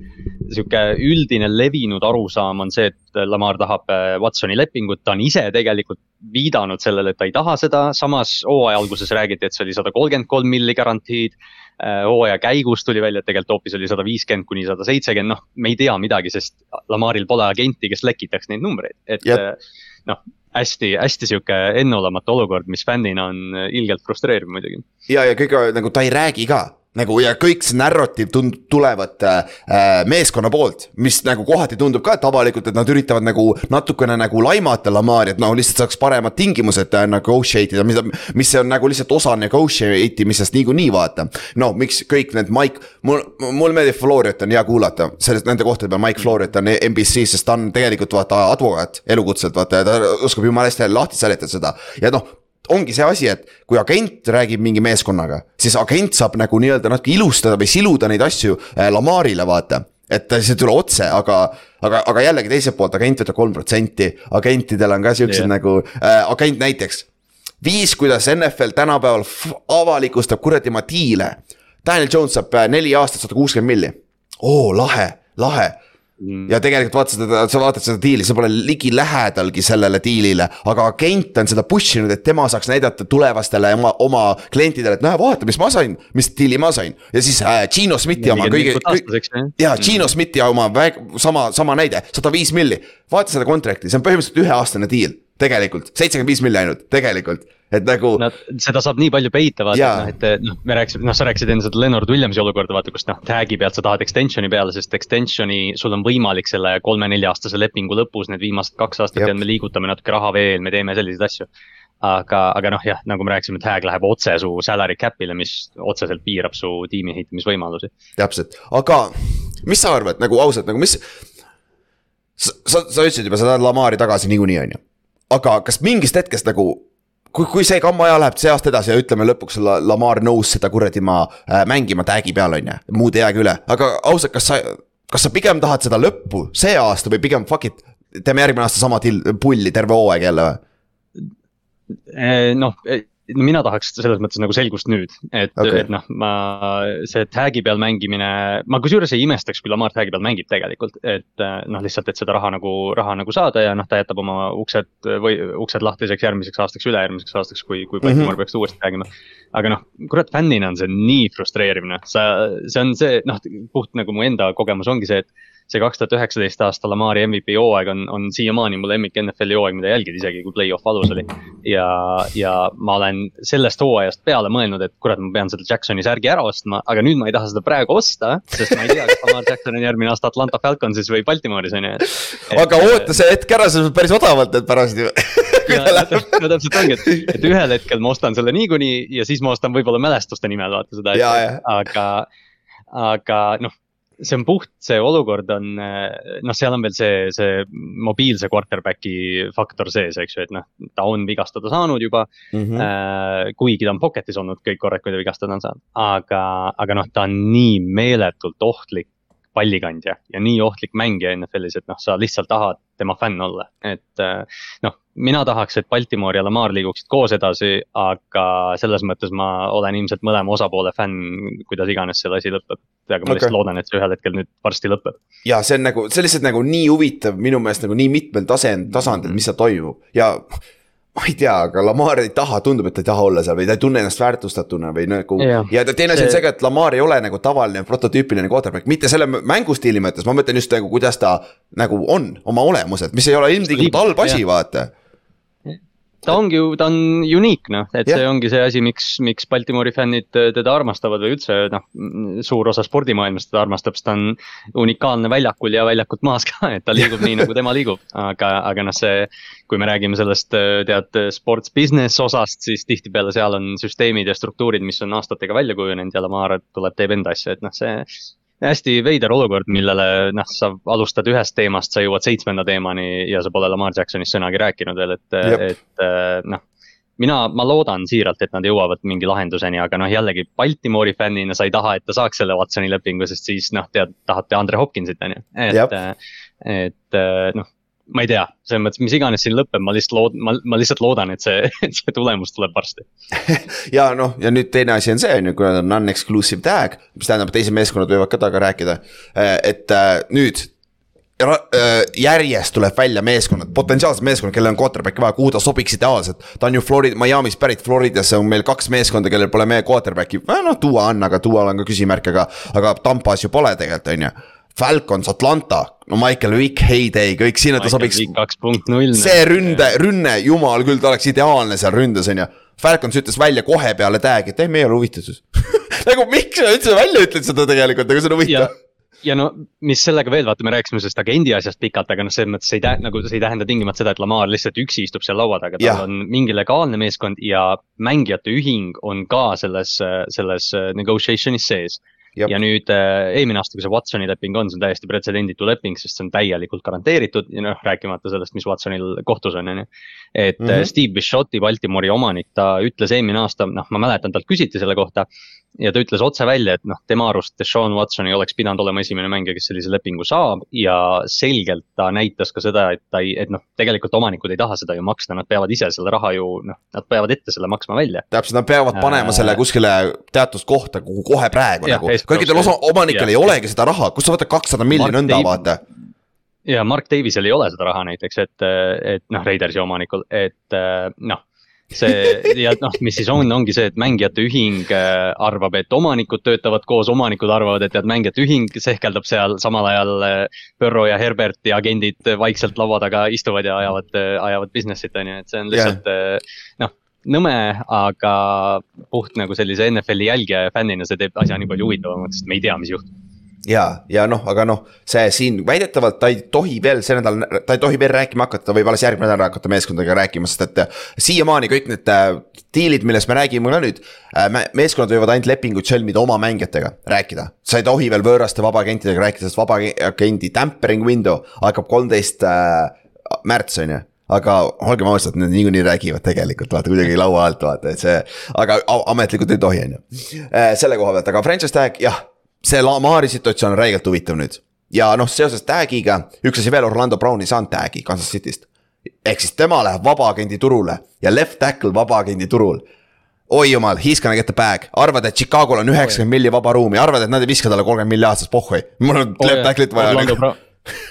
sihuke üldine levinud arusaam on see, et Lamar tahab äh, Watsoni lepingut, ta on ise tegelikult viidanud sellele, et ta ei taha seda, samas hooaja alguses räägiti, et see oli sada kolmkümmend kolm milli garantiid. hooaja käigus tuli välja, et tegelikult hoopis oli sada viiskümmend kuni sada seitsekümmend, noh, me ei tea midagi, sest Lamaril pole agenti, kes lekitaks neid numbreid, et Jep. äh, noh hästi, hästi sihuke enneolematu olukord, mis fännina on äh, ilgelt frustreeriv muidugi. ja, ja kõige nagu ta ei räägi ka nagu ja kõik see narrative tund- tulevad äh, meeskonna poolt, mis nagu kohati tundub ka, et avalikult, et nad üritavad nagu natukene nagu laimata Lamari, et noh, lihtsalt saaks paremad tingimused äh, negotiate ida, mis, mis on nagu lihtsalt osa negotiate imisest niikuinii vaata. no miks kõik need Mike, mul, mulle meeldib Floriat on hea kuulata, sellest nende kohtade peal Mike Floriat on NBC, sest ta on tegelikult vaata advokaat elukutselt vaata ta oskab jumala hästi lahti seletada seda ja noh ongi see asi, et kui agent räägib mingi meeskonnaga, siis agent saab nagu nii-öelda natuke ilustada või siluda neid asju äh, Lamarile, vaata. et ta siis ei tule otse, aga, aga, aga jällegi teiselt poolt agent võtab kolm protsenti, agentidel on ka siuksed yeah. nagu äh,, agent näiteks. viis, kuidas NFL tänapäeval avalikustab kuradi oma diile. Daniel Jones saab äh, neli aastat sada kuuskümmend milli. oo, lahe, lahe. Ja tegelikult vaata seda, sa vaatad seda diili, see pole ligilähedalgi sellele diilile, aga agent on seda push inud, et tema saaks näidata tulevastele oma, oma klientidele, et näe, vaata, mis ma sain, mis diili ma sain. ja siis äh, Gino Smithi oma kõige, kõige, ja Gino Smithi oma väg, sama, sama näide, sada viis milli. vaata seda contract'i, see on põhimõtteliselt üheaastane diil, tegelikult, seitsekümmend viis milli ainult, tegelikult. Et nagu. Nad, seda saab nii palju peita, vaata, noh, et noh, me rääkisime, noh, sa rääkisid enne seda Leonard Williamsi olukorda, vaata, kus noh, tag'i pealt sa tahad extension'i peale, sest extension'i sul on võimalik selle kolme-nelja aastase lepingu lõpus, need viimased kaks aastat ja me liigutame natuke raha veel, me teeme selliseid asju aga, aga noh, jah, nagu me rääkisime, et hääg läheb otse su salary cap'ile, mis otseselt piirab su tiimi ehitamisvõimalusi. täpselt, aga mis sa arvad nagu ausalt nagu mis. sa, sa, sa ütlesid juba, sa tahad Lamari tagasi niikuinii, on ju. aga kas mingist hetkest nagu kui, kui see kamma aja läheb see aasta edasi ja ütleme lõpuks la, Lamar nõus seda kuradi ma äh, mängima tag'i peal, on ju, muud ei jäägi üle, aga ausalt, kas sa, kas sa pigem tahad seda lõppu see aasta või pigem fuck it, teeme järgmine aasta sama till, pulli terve hooaeg jälle või? Eh, noh, eh, mina tahaks selles mõttes nagu selgust nüüd, et okay., et noh, ma, see tag'i peal mängimine, ma kusjuures ei imestaks, kui Lamar tag'i peal mängib tegelikult, et eh, noh, lihtsalt, et seda raha nagu, raha nagu saada ja noh, ta jätab oma uksed või uksed lahtiseks järgmiseks aastaks, ülejärgmiseks aastaks, kui, kui Baltimore mm -hmm. peaks uuesti räägima. aga noh, kurat, fännina on see nii frustreeriv, noh, sa, see on see, noh, puht nagu mu enda kogemus ongi see, et see kaks tuhat üheksateist aasta Lamari MVP hooaeg on, on siiamaani mu lemmik NFL-i hooaeg, mida jälgida, isegi kui play-off alus oli. ja, ja ma olen sellest hooajast peale mõelnud, et kurat, ma pean selle Jacksoni särgi ära ostma, aga nüüd ma ei taha seda praegu osta. sest ma ei tea, kas Lamar Jackson on järgmine aasta Atlanta Falconsis või Baltimooris on ju. aga oota see hetk ära, sa saad päris odavalt need pärast ju no täpselt ongi, et, et ühel hetkel ma ostan selle niikuinii ja siis ma ostan võib-olla mälestuste nimel vaata seda, aga, aga noh see on puht, see olukord on, noh, seal on veel see, see mobiilse quarterback'i faktor sees, eks ju, et noh, ta on vigastada saanud juba mm. -hmm. Äh, kuigi ta on pocket'is olnud kõik korrad, kui ta vigastada on saanud, aga, aga noh, ta on nii meeletult ohtlik pallikandja ja nii ohtlik mängija NFL-is, et noh, sa lihtsalt tahad tema fänn olla, et äh, noh. mina tahaks, et Baltimore ja Lamar liiguksid koos edasi, aga selles mõttes ma olen ilmselt mõlema osapoole fänn, kuidas iganes see asi lõpeb. aga ma okay. lihtsalt loodan, et see ühel hetkel nüüd varsti lõpeb. ja see on nagu, see on lihtsalt nagu nii huvitav minu meelest nagu nii mitmel tasand, tasandil, mis seal toimub ja ma ei tea, aga Lamar ei taha, tundub, et ta ei taha olla seal või ta ei tunne ennast väärtustatuna või nagu. ja teine asi on see ka, et Lamar ei ole nagu tavaline prototüüpiline quarterback, mitte selle mängustiili mõttes, ma mõtlen just nagu, kuidas ta nagu on oma olemuselt, mis ei ole ilmtingimata halb asi, vaata ta ongi ju, ta on unique noh, et yeah. see ongi see asi, miks, miks Baltimori fännid teda armastavad või üldse noh. suur osa spordimaailmast teda armastab, sest ta on unikaalne väljakul ja väljakult maas ka, et ta liigub nii nagu tema liigub, aga, aga noh, see. kui me räägime sellest tead sports business osast, siis tihtipeale seal on süsteemid ja struktuurid, mis on aastatega välja kujunenud ja Lamar tuleb, teeb enda asja, et noh, see hästi veider olukord, millele noh, sa alustad ühest teemast, sa jõuad seitsmenda teemani ja sa pole Lamar Jacksonist sõnagi rääkinud veel, et, et äh, noh. mina, ma loodan siiralt, et nad jõuavad mingi lahenduseni, aga noh, jällegi Baltimori fännina sa ei taha, et ta saaks selle Watsoni lepingu, sest siis noh, tead, tahate Andre Hopkinsit on ju, et, et äh, noh ma ei tea, selles mõttes, mis iganes siin lõpeb, ma lihtsalt lood-, ma, ma lihtsalt loodan, et see, et see tulemus tuleb varsti ja noh, ja nüüd teine asi on see, on ju, kui on non-exclusive tag, mis tähendab, teised meeskonnad võivad ka temaga rääkida. Äh, et äh, nüüd äh, järjest tuleb välja meeskonnad, potentsiaalsed meeskonnad, kellel on quarterback'i vaja, kuhu ta sobiks ideaalselt. ta on ju Florida, Miami'st pärit, Floridasse on meil kaks meeskonda, kellel pole meie quarterback'i, noh, Duo on, aga Duo'l on ka küsimärk, aga, aga Tampas ju pole tegelikult, on ju Falcons, Atlanta, no Michael Vick, Heyday, kõik sinna ta sobiks. see ründe, rünne, jumal küll, ta oleks ideaalne seal ründes, on ju. Falcons ütles välja kohe peale tag'i, et ei, me ei ole huvitatud nagu miks sa üldse välja ütled seda tegelikult, aga see on huvitav ja no mis sellega veel, vaata, me rääkisime sellest agendi asjast pikalt, aga noh, selles mõttes ei tähenda, nagu see ei tähenda tingimata seda, et Lamar lihtsalt üksi istub seal laua taga, tal ja. on mingi legaalne meeskond ja mängijate ühing on ka selles, selles negotiation'is sees ja nüüd äh, eelmine aasta, kui see Watsoni leping on, see on täiesti pretsedenditu leping, sest see on täielikult garanteeritud ja noh, rääkimata sellest, mis Watsonil kohtus on, on ju. Et mm -hmm. Steve Bishotti, Baltimori omanik, ta ütles eelmine aasta, noh, ma mäletan, talt küsiti selle kohta ja ta ütles otse välja, et noh, tema arust Deshaun Watson ei oleks pidanud olema esimene mängija, kes sellise lepingu saab. ja selgelt ta näitas ka seda, et ta ei, et noh, tegelikult omanikud ei taha seda ju maksta, nad peavad ise selle raha ju noh, nad peavad ette selle maksma välja. täpselt, nad peavad panema äh, selle kuskile teatud kohta, kuhu kohe praegu ja, nagu, kõikidel osa, omanikel ja. ei olegi seda raha, kust sa võtad kakssada miljonit nõnda, vaata ja Mark Davisel ei ole seda raha näiteks, et, et noh, Raidersi omanikul, et noh see ja noh, mis siis on, ongi see, et mängijate ühing äh, arvab, et omanikud töötavad koos, omanikud arvavad, et tead, mängijate ühing sehkeldab seal samal ajal. Burrow äh, ja Herbert ja agendid vaikselt laua taga istuvad ja ajavad, äh, ajavad business'it on ju, et see on lihtsalt noh nõme, aga puht nagu sellise NFL-i jälgija ja fännina see teeb asja nii palju huvitavamaks, sest me ei tea, mis juhtub. ja, ja noh, aga noh, see siin väidetavalt ta ei tohi veel see nädal, ta ei tohi veel rääkima hakata, ta võib alles järgmine nädal hakata meeskondadega rääkima, sest et äh, siiamaani kõik need äh, diilid, millest me räägime ka nüüd äh,. meeskonnad võivad ainult lepinguid sõlmida oma mängijatega, rääkida. sa ei tohi veel võõraste vabaagentidega rääkida, sest vabaagendi tampering window hakkab kolmteist märts on ju aga olgem ausad, nad niikuinii räägivad tegelikult vaata kuidagi laua alt vaata, et see, aga ametlikult ei tohi, on ju. selle koha pealt, aga franchise tag jah, see Lamari situatsioon on räigelt huvitav nüüd. ja noh, seoses tag'iga, üks asi veel, Orlando Brown ei saanud tag'i Kansas City'st. ehk siis tema läheb vabaagendi turule ja left tackle vabaagendi turul oi jumal, he's gonna get the bag, arvad, et Chicagol on üheksakümmend milli vaba ruumi, arvad, et nad ei viska talle kolmkümmend milli aastas pohhui. mul on left tackle'it vaja. Orlando Brown,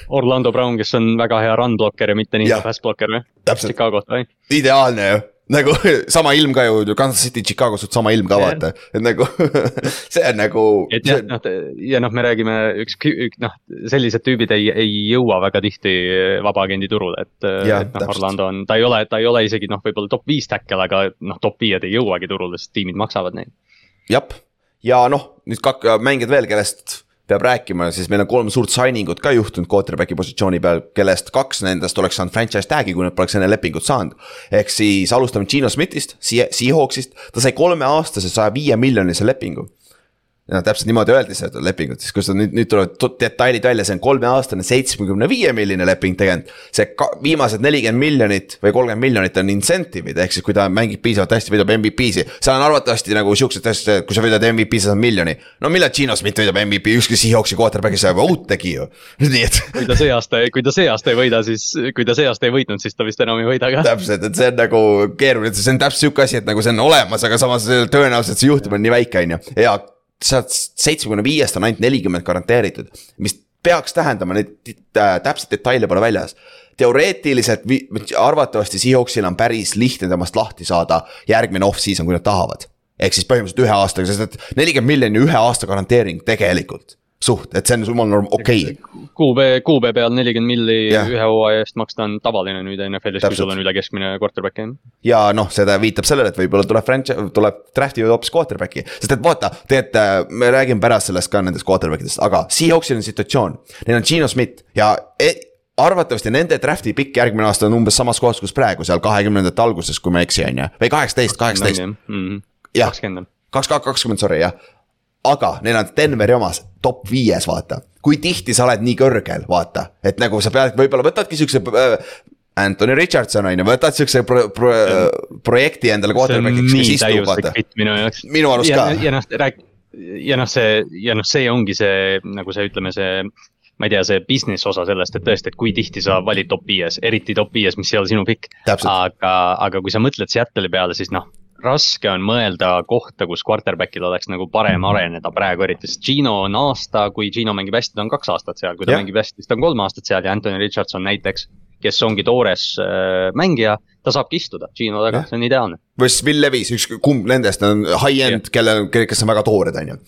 Orlando Brown, kes on väga hea run blocker ja mitte nii hea pass blocker või? Chicago't või? ideaalne ju, nagu sama ilm ka ju, Kansas City, Chicago suht sama ilm ka vaata, et nagu see on nagu. et jah, noh ja noh, me räägime üks, üks noh, sellised tüübid ei, ei jõua väga tihti vabaagendi turule, et. Et noh. Orlando on, ta ei ole, ta ei ole isegi noh, võib-olla top viis tackle, aga noh, top viied ei jõuagi turule, sest tiimid maksavad neid. jah, ja noh, nüüd kak-, mängijad veel, kellest peab rääkima, siis meil on kolm suurt signing ut ka juhtunud quarterback'i positsiooni peal, kellest kaks nendest oleks saanud franchise tag'i, kui nad poleks enne lepingut saanud. ehk siis alustame Gino Smithist, Seahawksist, ta sai kolmeaastase saja viie miljonise lepingu no täpselt niimoodi öeldi seda lepingut, siis kui sa nüüd, nüüd tulevad detailid välja, see on kolmeaastane seitsmekümne viie milline leping tegelikult. see ka, viimased nelikümmend miljonit või kolmkümmend miljonit on incentive'id, ehk siis kui ta mängib piisavalt hästi, võidab MVP-si. seal on arvatavasti nagu siuksed asjad, kui sa võidad MVP, sa saad miljoni. no millal Gino Smith võidab MVP, ükski Seahawksi quarterback'i saab out tegi ju, nii et kui ta see aasta, kui ta see aasta ei võida, siis, kui ta see aasta ei võitnud, siis ta vist enam ei võida ka. täpselt, et see on nagu keeruline, see on täpselt sihuke asi, et nagu see on olemas, aga samas tõenäoliselt see juhtum on nii väike, on ju, ja sealt seitsmekümne viiest on ainult nelikümmend garanteeritud, mis peaks tähendama, neid äh, täpseid detaile pole väljas. teoreetiliselt arvatavasti Seahawksil on päris lihtne temast lahti saada järgmine off-season, kui nad tahavad. ehk siis põhimõtteliselt ühe aastaga, sest et nelikümmend miljoni ühe aasta garanteering tegelikult suht, et see on jumal norm-, okei okay.. QB, QB peal nelikümmend milli Jah. ühe hooaja eest maksta on tavaline nüüd NFL-is, kui sul on üle keskmine quarterback on. ja noh, seda viitab sellele, et võib-olla tuleb franchise, tuleb draft ivad hoopis quarterback'i, sest et vaata, tegelikult me räägime pärast sellest ka nendest quarterback idest, aga Seahawksil on situatsioon, neil on Gino Smith ja e arvatavasti nende draft'i pikk järgmine aasta on umbes samas kohas, kus praegu seal kahekümnendate alguses, kui ma ei eksi, on ju, või kaheksateist, kaheksateist, Jah. kakskümmend on. kaks, kaks, kakskümmend, sorry jah. Aga neil on Denveri omas top viies, vaata, kui tihti sa oled nii kõrgel, vaata, et nagu sa pead, võib-olla võtadki siukse äh, Anthony Richardson on ju, võtad siukse pro, pro, projekti endale quarterback'iks, kes istub, vaata. minu jaoks. Minu arust ja, ka. ja noh, rääk-, ja noh, see, ja noh, see ongi see nagu see, ütleme see ma ei tea, see business osa sellest, et tõesti, et kui tihti sa valid top viies, eriti top viies, mis ei ole sinu pikk. Aga, aga kui sa mõtled Seattle'i peale, siis noh, raske on mõelda kohta, kus quarterback'il oleks nagu parem areneda praegu eriti, sest Gino on aasta, kui Gino mängib hästi, ta on kaks aastat seal, kui ta yeah. mängib hästi, siis ta on kolm aastat seal ja Anthony Richardson näiteks, kes ongi toores äh, mängija, ta saabki istuda Gino taga see on ideaalne. või siis Will Levis, üks, kumb nendest on high-end, kellel, kes on väga toored, on ju.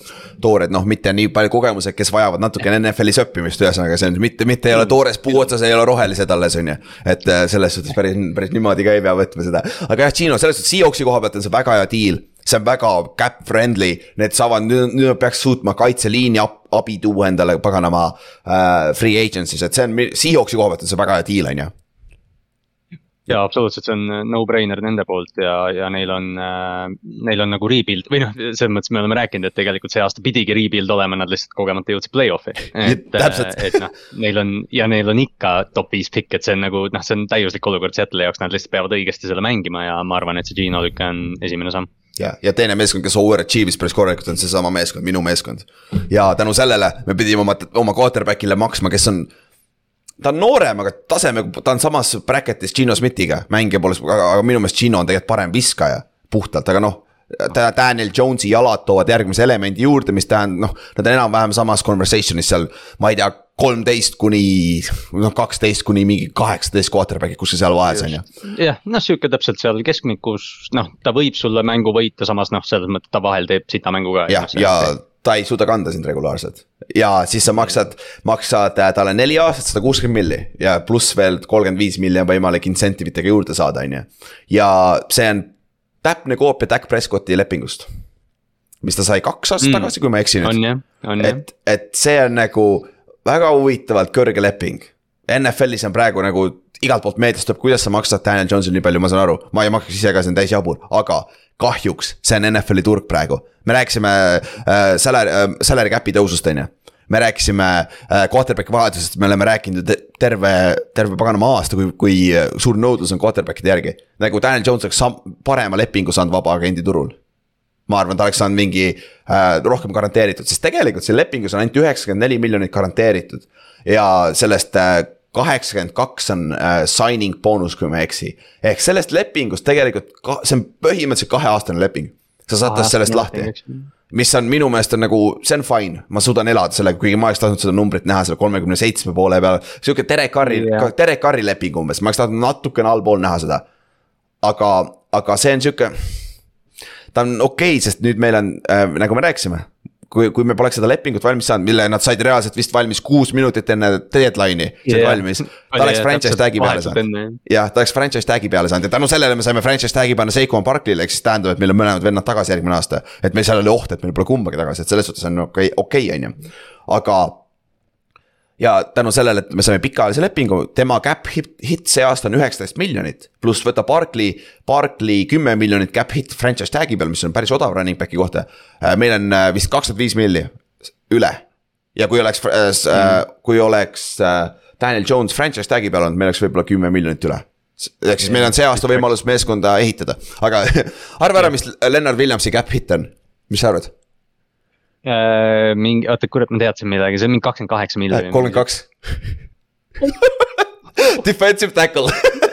toored, noh, mitte nii palju kogemused, kes vajavad natukene NFL-is õppimist, ühesõnaga see on mitte, mitte ei ole toores puu otsas, ei ole rohelised alles, on ju. et äh, selles suhtes päris, päris niimoodi ka ei pea võtma seda, aga jah, Gino selles suhtes Seahawksi koha pealt on see väga hea deal see on väga cap friendly, need saavad, nüüd nad peaks suutma kaitseliini ab, abi tuua endale paganama äh, free agency's, et see on, Seahawksi koha pealt on see väga hea deal, on ju. jaa, absoluutselt, see on äh, no-brainer nende poolt ja, ja neil on äh,, neil on nagu rebuild või noh, selles mõttes me oleme rääkinud, et tegelikult see aasta pidigi rebuild olema, nad lihtsalt kogemata jõudsid play-off'i. et, täpselt. et noh, neil on ja neil on ikka top viis pikk, et see on nagu noh, see on täiuslik olukord Seattle'i jaoks, nad lihtsalt peavad õigesti selle mängima ja ma arvan, et see Gino lüke on esimene samm. ja, ja teine meeskond, kes overachieve'is päris korralikult, on seesama meeskond, minu meeskond. ja tänu sellele me pidime oma, oma quarterback'ile maksma, kes on. Ta on noorem, aga taseme, ta on samas bracket'is Gino Smithiga, mängija poolest, aga minu meelest Gino on tegelikult parem viskaja, puhtalt, aga noh. ta, Daniel Jones'i jalad toovad järgmise elemendi juurde, mis tähendab, noh, nad on enam-vähem samas conversation'is seal, ma ei tea, kolmteist kuni noh, kaksteist kuni mingi kaheksateist quarterback'i kuskil seal vahes on ju. jah, noh, sihuke täpselt seal keskmikus, noh, ta võib sulle mängu võita, samas noh, selles mõttes ta vahel teeb sita mängu ka. jah, ja ta ei suuda kanda sind regulaarselt ja siis sa maksad, maksad äh, talle neli aastat sada kuuskümmend milli ja pluss veel kolmkümmend viis milli on võimalik incentive itega juurde saada, on ju. ja see on täpne koopia Dak Prescotti lepingust. mis ta sai kaks aastat mm. tagasi, kui ma ei eksi nüüd. et, et see on nagu väga huvitavalt kõrge leping. NFL-is on praegu nagu igalt poolt meediast tuleb, kuidas sa maksad Daniel Jones'ile nii palju, ma saan aru, ma ei maksaks ise ka, see on täis jabur, aga kahjuks see on NFL-i turg praegu. me rääkisime äh, salary äh,, salary cap'i tõusust, on ju me rääkisime äh, quarterback'i vajadusest, me oleme rääkinud terve, terve paganama aasta, kui, kui äh, suur nõudlus on quarterback'ide järgi. nagu Daniel Jones oleks sam-, parema lepingu saanud vabaagendi turul. ma arvan, ta oleks saanud mingi äh, rohkem garanteeritud, sest tegelikult siin lepingus on ainult üheksakümmend neli miljonit garanteeritud. ja sellest äh, kaheksakümmend kaks on äh, signing boonus, kui ma ei eksi. ehk sellest lepingust tegelikult, see on põhimõtteliselt kaheaastane leping. sa saad tast sellest lahti mis on minu meelest on nagu, see on fine, ma suudan elada sellega, kuigi ma oleks tahtnud seda numbrit näha selle kolmekümne seitsme poole peal. sihuke Derek Carri yeah., Derek Carri leping umbes, ma oleks tahtnud natukene allpool näha seda. aga, aga see on sihuke, ta on okei okay,, sest nüüd meil on äh,, nagu me rääkisime kui, kui me poleks seda lepingut valmis saanud, mille nad said reaalselt vist valmis kuus minutit enne deadline'i yeah., see valmis. ta oleks franchise tag'i peale saanud. jah, ta oleks franchise tag'i peale saanud ja tänu sellele me saime franchise tag'i panna Seiko Barkley'le, ehk siis tähendab, et meil on mõlemad vennad tagasi järgmine aasta. et meil seal oli oht, et meil pole kumbagi tagasi, et selles suhtes on okei okay,, okei okay, on ju, aga ja tänu sellele, et me saime pikaajalise lepingu, tema cap hit, hit see aasta on üheksateist miljonit. pluss võta Barkley, Barkley kümme miljonit cap hit franchise tag'i peal, mis on päris odav running back'i kohta. Äh, meil on äh, vist kakskümmend viis milli üle. ja kui oleks äh, mm., kui oleks Daniel Jones franchise tag'i peal olnud, meil oleks võib-olla kümme miljonit üle ehk siis meil on see aasta võimalus meeskonda ehitada, aga arva ära, mis Lennart Williamsi cap hit on, mis sa arvad? Äh, mingi, oota, kurat, ma teadsin midagi, see on mingi kakskümmend kaheksa miljonit. kolmkümmend kaks. Defensive tackle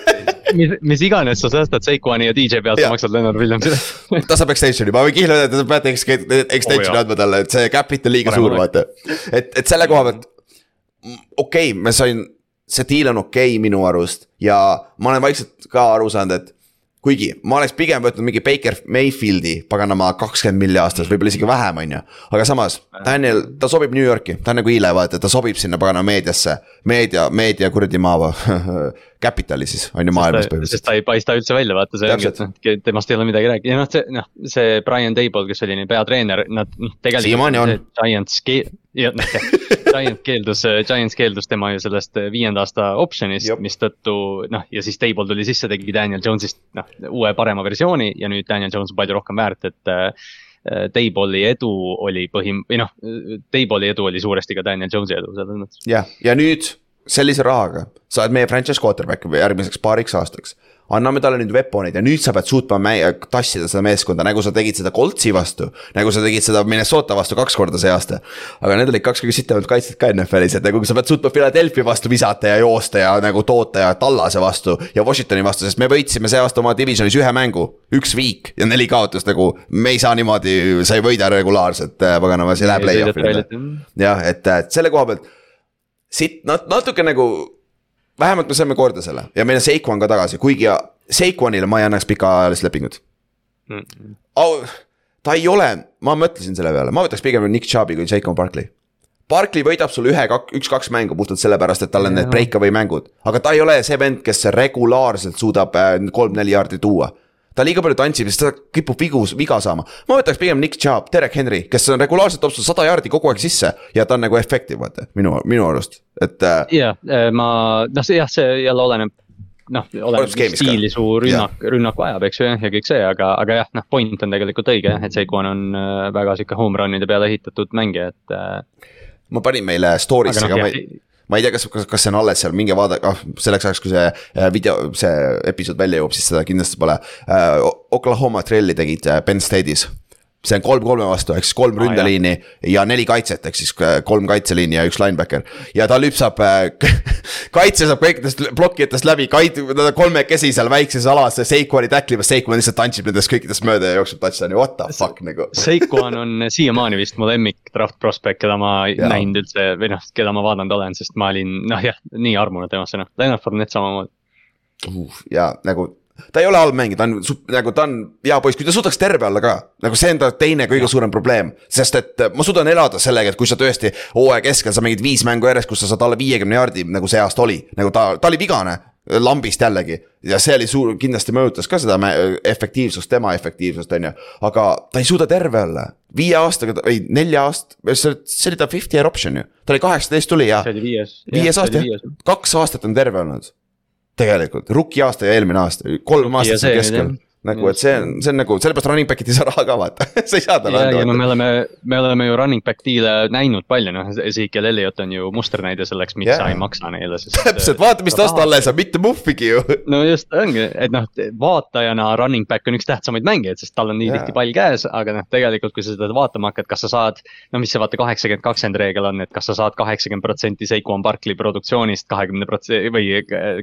mis, mis iganes sa säästad Seikuani ja DJ pealt, sa maksad Leonard Williamsile ta saab extension'i, ma võin kihla öelda, et te peate extension'i oh, andma talle, et see cap'it on liiga suur, vaata. et, et selle koha pealt, okei okay,, ma sain, see deal on okei okay, minu arust ja ma olen vaikselt ka aru saanud, et kuigi ma oleks pigem võtnud mingi Baker Mayfieldi, paganama kakskümmend milli aastas, võib-olla isegi vähem, on ju. aga samas, Daniel, ta sobib New Yorki, ta on nagu Ile, vaata, ta sobib sinna paganama meediasse. meedia, meedia kuradi maa Capitali siis, on ju maailmas põhimõtteliselt. sest ta ei paista üldse välja, vaata see ongi, et noh, temast ei ole midagi rääkida ja noh, see noh, see Brian Table, kes oli peatreener, nad noh, tegelikult. Giants, ja noh, Giant keeldus, Giants keeldus tema ju sellest viienda aasta option'ist, mistõttu noh, ja siis Table tuli sisse, tegi Daniel Jones'ist noh, uue parema versiooni ja nüüd Daniel Jones on palju rohkem väärt, et äh, Table'i edu oli põhim-, või noh, Table'i edu oli suuresti ka Daniel Jones'i edu selles mõttes. jah, ja nüüd sellise rahaga sa oled meie franchise quarterback järgmiseks paariks aastaks anname talle nüüd weapon'id ja nüüd sa pead suutma tassida seda meeskonda, nagu sa tegid seda Coltsi vastu. nagu sa tegid seda Minnesota vastu kaks korda see aasta. aga need olid kaks kõige sitemat kaitset ka NFL-is, et nagu sa pead suutma Philadelphia vastu visata ja joosta ja nagu toota ja Tallase vastu. ja Washingtoni vastu, sest me võitsime see aasta oma divisionis ühe mängu, üks viik ja neli kaotust nagu. me ei saa niimoodi, sa ei võida regulaarselt, äh, paganama, see läheb play-off'ile. jah, et, et selle koha pealt siit nat-, natuke nagu vähemalt me saime korda selle ja meil on Seikuan ka tagasi, kuigi Seikuanile ma ei annaks pikaajalist lepingut mm. -mm. Oh, ta ei ole, ma mõtlesin selle peale, ma võtaks pigem Nick Chubb'i kui Seikon Barkley. Barkley võidab sul ühe, üks-kaks mängu puhtalt sellepärast, et tal on need breakaway mängud, aga ta ei ole see vend, kes regulaarselt suudab äh, kolm-neli jaardi tuua ta liiga palju tantsib, sest ta kipub vigu, viga saama. ma võtaks pigem Nick Chubb, Derek Henry, kes on regulaarselt sul sada jaardi kogu aeg sisse ja ta on nagu effective, vaata minu, minu arust, et. Äh, jah, äh, ma noh, see jah, see jälle oleneb noh, oleneb stiili su rünnak, rünnak vajab, eks ju, ja kõik see, aga, aga jah, noh, point on tegelikult õige, et Seikon on äh, väga sihuke home run'ide peale ehitatud mängija, et. ma panin meile story'sse ka, ma ei ma ei tea, kas, kas, kas see on alles seal, minge vaadake, ah selleks ajaks, kui see äh, video, see episood välja jõuab, siis seda kindlasti pole uh,. Oklahoma Traili tegid Penn State'is see on kolm kolme vastu, ehk siis kolm ah, ründeliini ja neli kaitset, ehk siis äh, kolm kaitseliini ja üks linebacker. ja ta lüpsab kaitse saab kõikidest plokkijatest läbi, kait-, kolmekesi seal väikses alas, Seikuani täklimas, Seikuan lihtsalt tantsib nendest kõikidest mööda ja jookseb touchdown'i, what the fuck nagu. Seikuan on siiamaani vist mu lemmik draft prospect, keda ma näinud üldse või noh, keda ma vaadanud olen, sest ma olin noh jah, nii armunud temasse noh, Lennart Fournette samamoodi uh,. ja nagu ta ei ole halb mängija, ta on nagu ta on hea poiss, kui ta suudaks terve olla ka. nagu see on ta teine kõige suurem probleem, sest et äh, ma suudan elada sellega, et kui sa tõesti hooaja keskel sa mängid viis mängu järjest, kus sa saad alla viiekümne jaardi, nagu see aasta oli. nagu ta, ta oli vigane, lambist jällegi ja see oli suur, kindlasti mõjutas ka seda efektiivsust, tema efektiivsust, on ju. aga ta ei suuda terve olla, viie aastaga või nelja aast-, see oli ta fifth year option ju, ta oli kaheksateist tuli ja see oli viies. viies aasta jah, kaks aastat on terve olnud. tegelikult, rookie aasta ja eelmine aasta, kolm aastat keskel. nagu, et see on, see on nagu sellepärast running back'id ei saa raha ka vaata, sa ei saa talle ja, ja no anda me. oleme, me oleme ju running back deal'e näinud palju, noh, Ezekiel Elliot on ju musternäide selleks, miks Jaa. sa ei maksa neile, sest. täpselt, vaata, mis tast alles on, mitte muhvigi ju. no just ongi, et noh, vaatajana running back on üks tähtsamaid mängijaid, sest tal on nii Jaa. tihti pall käes, aga noh, tegelikult kui sa seda vaatama hakkad, kas sa saad. no mis see vaata kaheksakümmend, kakskümmend reegel on, et kas sa saad kaheksakümmend protsenti Seikuan Barkley produktsioonist kahekümne protsendi või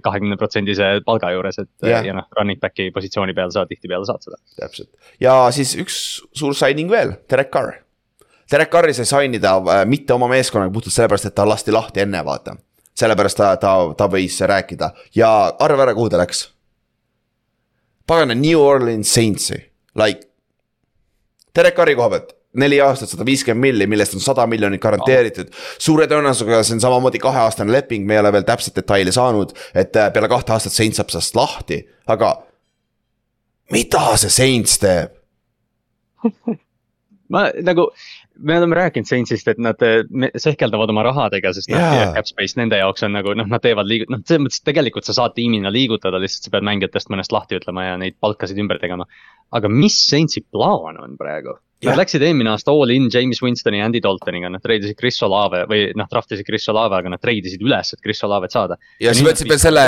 kahekümne protsendise palga juures, et Jah. ja noh, running back'i positsiooni peal sa tihtipeale saad seda. täpselt ja siis üks suur signing veel, Derek Carr. Derek Carri sai sign ida äh, mitte oma meeskonnaga puhtalt sellepärast, et ta lasti lahti enne, vaata. sellepärast ta, ta, ta võis rääkida ja arva ära, kuhu ta läks. pagana New Orleans Saintsi, like. Derek Carri koha pealt, neli aastat, sada viiskümmend milli, millest on sada miljonit garanteeritud. suure tõenäosusega see on samamoodi kaheaastane leping, me ei ole veel täpselt detaile saanud, et äh, peale kahte aastat Saints saab sellest lahti, aga mida see Saints teeb? ma nagu, me oleme rääkinud Saintsist, et nad eh, sehkeldavad oma rahadega, sest noh yeah., cap space nende jaoks on nagu noh, nad teevad liigu-, noh, selles mõttes tegelikult sa saad tiimina liigutada, lihtsalt sa pead mängijatest mõnest lahti ütlema ja neid palkasid ümber tegema. aga mis Saintsi plaan on praegu? Nad Jah. läksid eelmine aasta all in James Winstoni ja Andy Daltoniga, nad treidisid Chris Olave või noh, draftisid Chris Olave, aga nad treidisid üles, et Chris Olavet saada. ja siis võtsid veel selle,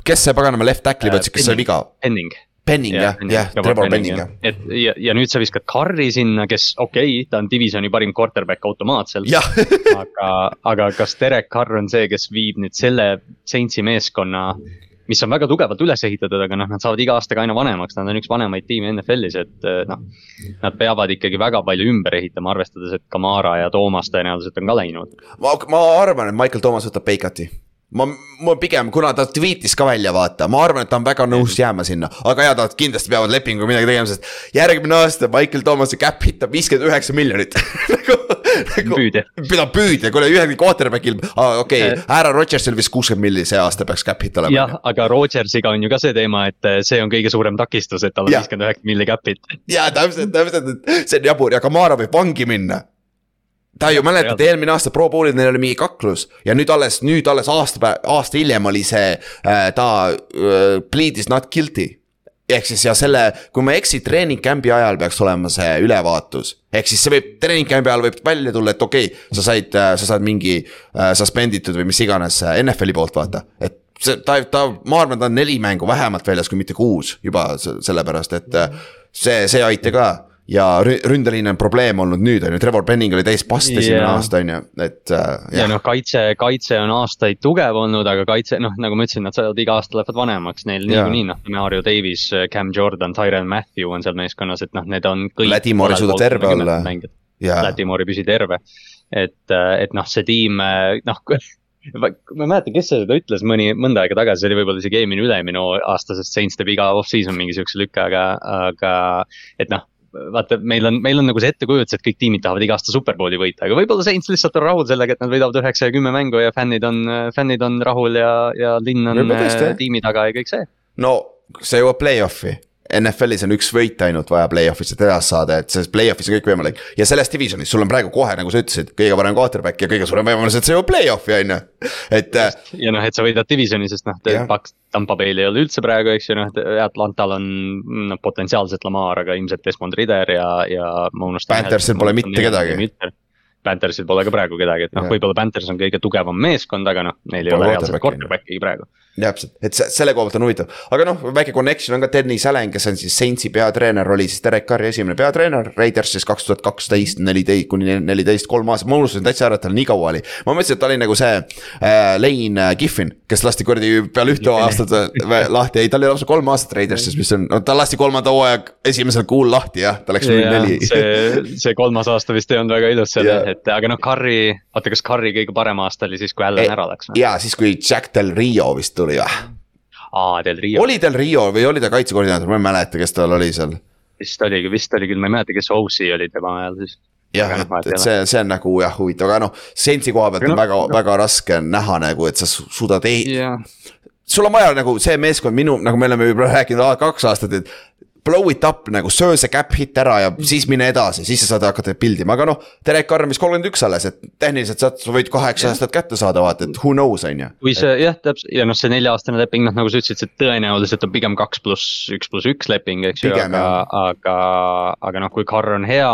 kes see paganama left tackle'i võtsid, kes Penning. viga? Penning. Penning jah, jah, Trevor Penning jah. et ja, ja nüüd sa viskad Carri sinna, kes okei okay,, ta on divisioni parim quarterback automaatselt. aga, aga kas Derek Carr on see, kes viib nüüd selle Saintsi meeskonna, mis on väga tugevalt üles ehitatud, aga noh, nad saavad iga aastaga aina vanemaks, nad on üks vanemaid tiime NFL-is, et eh, noh. Nad peavad ikkagi väga palju ümber ehitama, arvestades, et Kamara ja Toomas tõenäoliselt on ka läinud. ma, ma arvan, et Michael Thomas võtab Peikati ma, ma pigem, kuna ta tweet'is ka välja, vaata, ma arvan, et ta on väga nõus jääma sinna, aga ja nad kindlasti peavad lepinguga midagi tegema, sest järgmine aasta Michael Thomase cap hit on viiskümmend üheksa miljonit nagu, nagu Püüdja. mida püüdja, kuule ühelgi quarterback'il, okei okay,, Aaron Rodgersil vist kuuskümmend milli see aasta peaks cap hit olema. jah, aga Rodgersiga on ju ka see teema, et eh, see on kõige suurem takistus, et tal on viiskümmend üheksa milli cap'it. ja täpselt, täpselt, et see on jabur ja Kamara võib vangi minna. Ta ju mäletad, eelmine aasta Pro Bowlil neil oli mingi kaklus ja nüüd alles, nüüd alles aasta, aasta hiljem oli see äh,, ta äh, plead is not guilty. ehk siis ja selle, kui ma ei eksi, treening camp'i ajal peaks olema see ülevaatus. ehk siis see võib, treening camp'i ajal võib välja tulla, et okei okay,, sa said, sa saad mingi äh, suspend itud või mis iganes äh, NFL-i poolt vaata, et see, ta, ta, ma arvan, ta on neli mängu vähemalt väljas, kui mitte kuus juba se- sellepärast, et äh, see, see ei aita ka ja rü- ründeliin on probleem olnud nüüd on ju, Trevor Penning oli täis past esimene Jaa. aasta on ju, et äh, ja noh, kaitse, kaitse on aastaid tugev olnud, aga kaitse, noh, nagu ma ütlesin, nad saavad iga aasta lähevad vanemaks, neil Jaa. niikuinii noh, Mario Davis, Cam Jordan, Tyron Matthew on seal meeskonnas, et noh, need on kõik. Ladimore ei suuda terve olla. Ladimore ei püsi terve, et, et noh, see tiim, noh. ma ei mäleta, kes seda ütles mõni, mõnda aega tagasi, see oli võib-olla isegi eelmine, üle-eelmine aasta, sest Saints teeb iga off-season mingi siukse lükke, aga, aga et noh vaata, meil on, meil on nagu see ettekujutus, et kõik tiimid tahavad iga aasta superbowli võita, aga võib-olla Saints lihtsalt on rahul sellega, et nad võidavad üheksa ja kümme mängu ja fännid on, fännid on rahul ja, ja linn on äh, tiimi taga ja kõik see. no see jõuab play-off'i. NFL-is on üks võit ainult vaja play-off'isse edasi saada, et selles play-off'is on kõik võimalik ja selles divisionis sul on praegu kohe, nagu sa ütlesid, kõige parem quarterback ja kõige suurem võimalus, et sa jõuad play-off'i on ju. et äh, ja noh, et sa võidad divisioni, sest noh Paks, Tampa Bay'l ei ole üldse praegu, eks ju, noh, Atlantal on noh, potentsiaalselt Lamar, aga ilmselt Desmond Ritter ja, ja ma unustan. Panthersil pole mitte kedagi.. Panthersil pole ka praegu kedagi, et noh, võib-olla Panthers on kõige tugevam meeskond, aga noh, neil ei ole reaalselt quarterbacki. praegu. täpselt, et se- selle koha pealt on huvitav, aga noh, väike connection on ka Dennis Allen, kes on siis Saintsi peatreener, oli siis Derek Carri esimene peatreener, Raiders siis kaks tuhat kaksteist, neliteist kuni neliteist, kolm aastat, ma unustasin täitsa ära, et tal nii kaua oli. ma mõtlesin, et ta oli nagu see äh, Lane Kiffin, kes lasti kuradi peale ühte aastat vä- lahti, ei tal oli lausa kolm aastat Raidersis, mis on, no ta lasti kolmanda hooaja esimesel kuul lahti jah, ta läks null neli. see, see kolmas aasta vist ei olnud väga ilus seal Jah. yeah., et aga noh, Carri, oota, kas Carri kõige parem aasta oli siis, kui Allan ära läks või? ja siis, kui Jack Del Rio vist tuli või? aa, Del Rio oli Del Rio või oli ta kaitsekoordinaator, ma ei mäleta, kes tal oli seal vist oligi, vist oli küll, ma ei mäleta, kes OC oli tema ajal siis. jah, Aga noh, et, et see, see on nagu jah huvitav, aga noh, Saintsi koha pealt on noh, väga, väga raske näha nagu, et sa su- suudad ei- jah, sul on vaja nagu see meeskond minu, nagu me oleme juba rääkinud kaks aastat, et blow it up nagu, söö see cap hit ära ja siis mine edasi, siis sa saad hakata pildima, aga noh. Derek vist kolmkümmend üks alles, et tehniliselt saad, sa võid kaheksa aastat kätte saada, vaata, et who knows, on ju. kui see jah, täpselt ja noh, see nelja-aastane leping, noh nagu sa ütlesid, see tõenäoliselt on pigem kaks pluss üks pluss üks leping, eks ju, aga, aga, aga noh, kui Carr on hea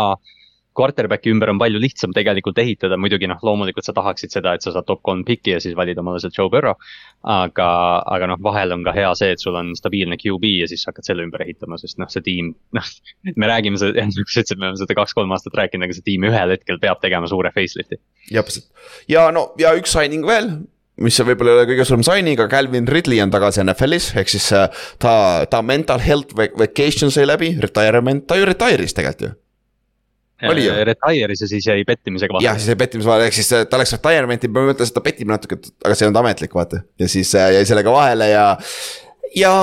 quarterback'i ümber on palju lihtsam tegelikult ehitada, muidugi noh, loomulikult sa tahaksid seda, et sa saad top kolm piki ja siis valid omale see Joe Burrow. aga, aga noh, vahel on ka hea see, et sul on stabiilne QB ja siis hakkad selle ümber ehitama, sest noh, see tiim, noh. me räägime seda, nagu sa ütlesid, me oleme seda kaks-kolm aastat rääkinud, aga see tiim ühel hetkel peab tegema suure facelift'i. täpselt ja no ja üks signing veel mis võib-olla ei ole kõige suurem signing, aga Calvin Ridley on tagasi NFL-is, ehk siis äh, ta, ta mental health vacation sai läbi, retirement, ta ju retire'is tegelikult ju. Retire'is ja siis jäi pettimisega vahele. jah, siis jäi pettimise vahele, ehk siis äh, ta läks retirement'i, ma mõtlesin, et ta petib natuke, aga see ei olnud ametlik, vaata. ja siis äh, jäi sellega vahele ja ja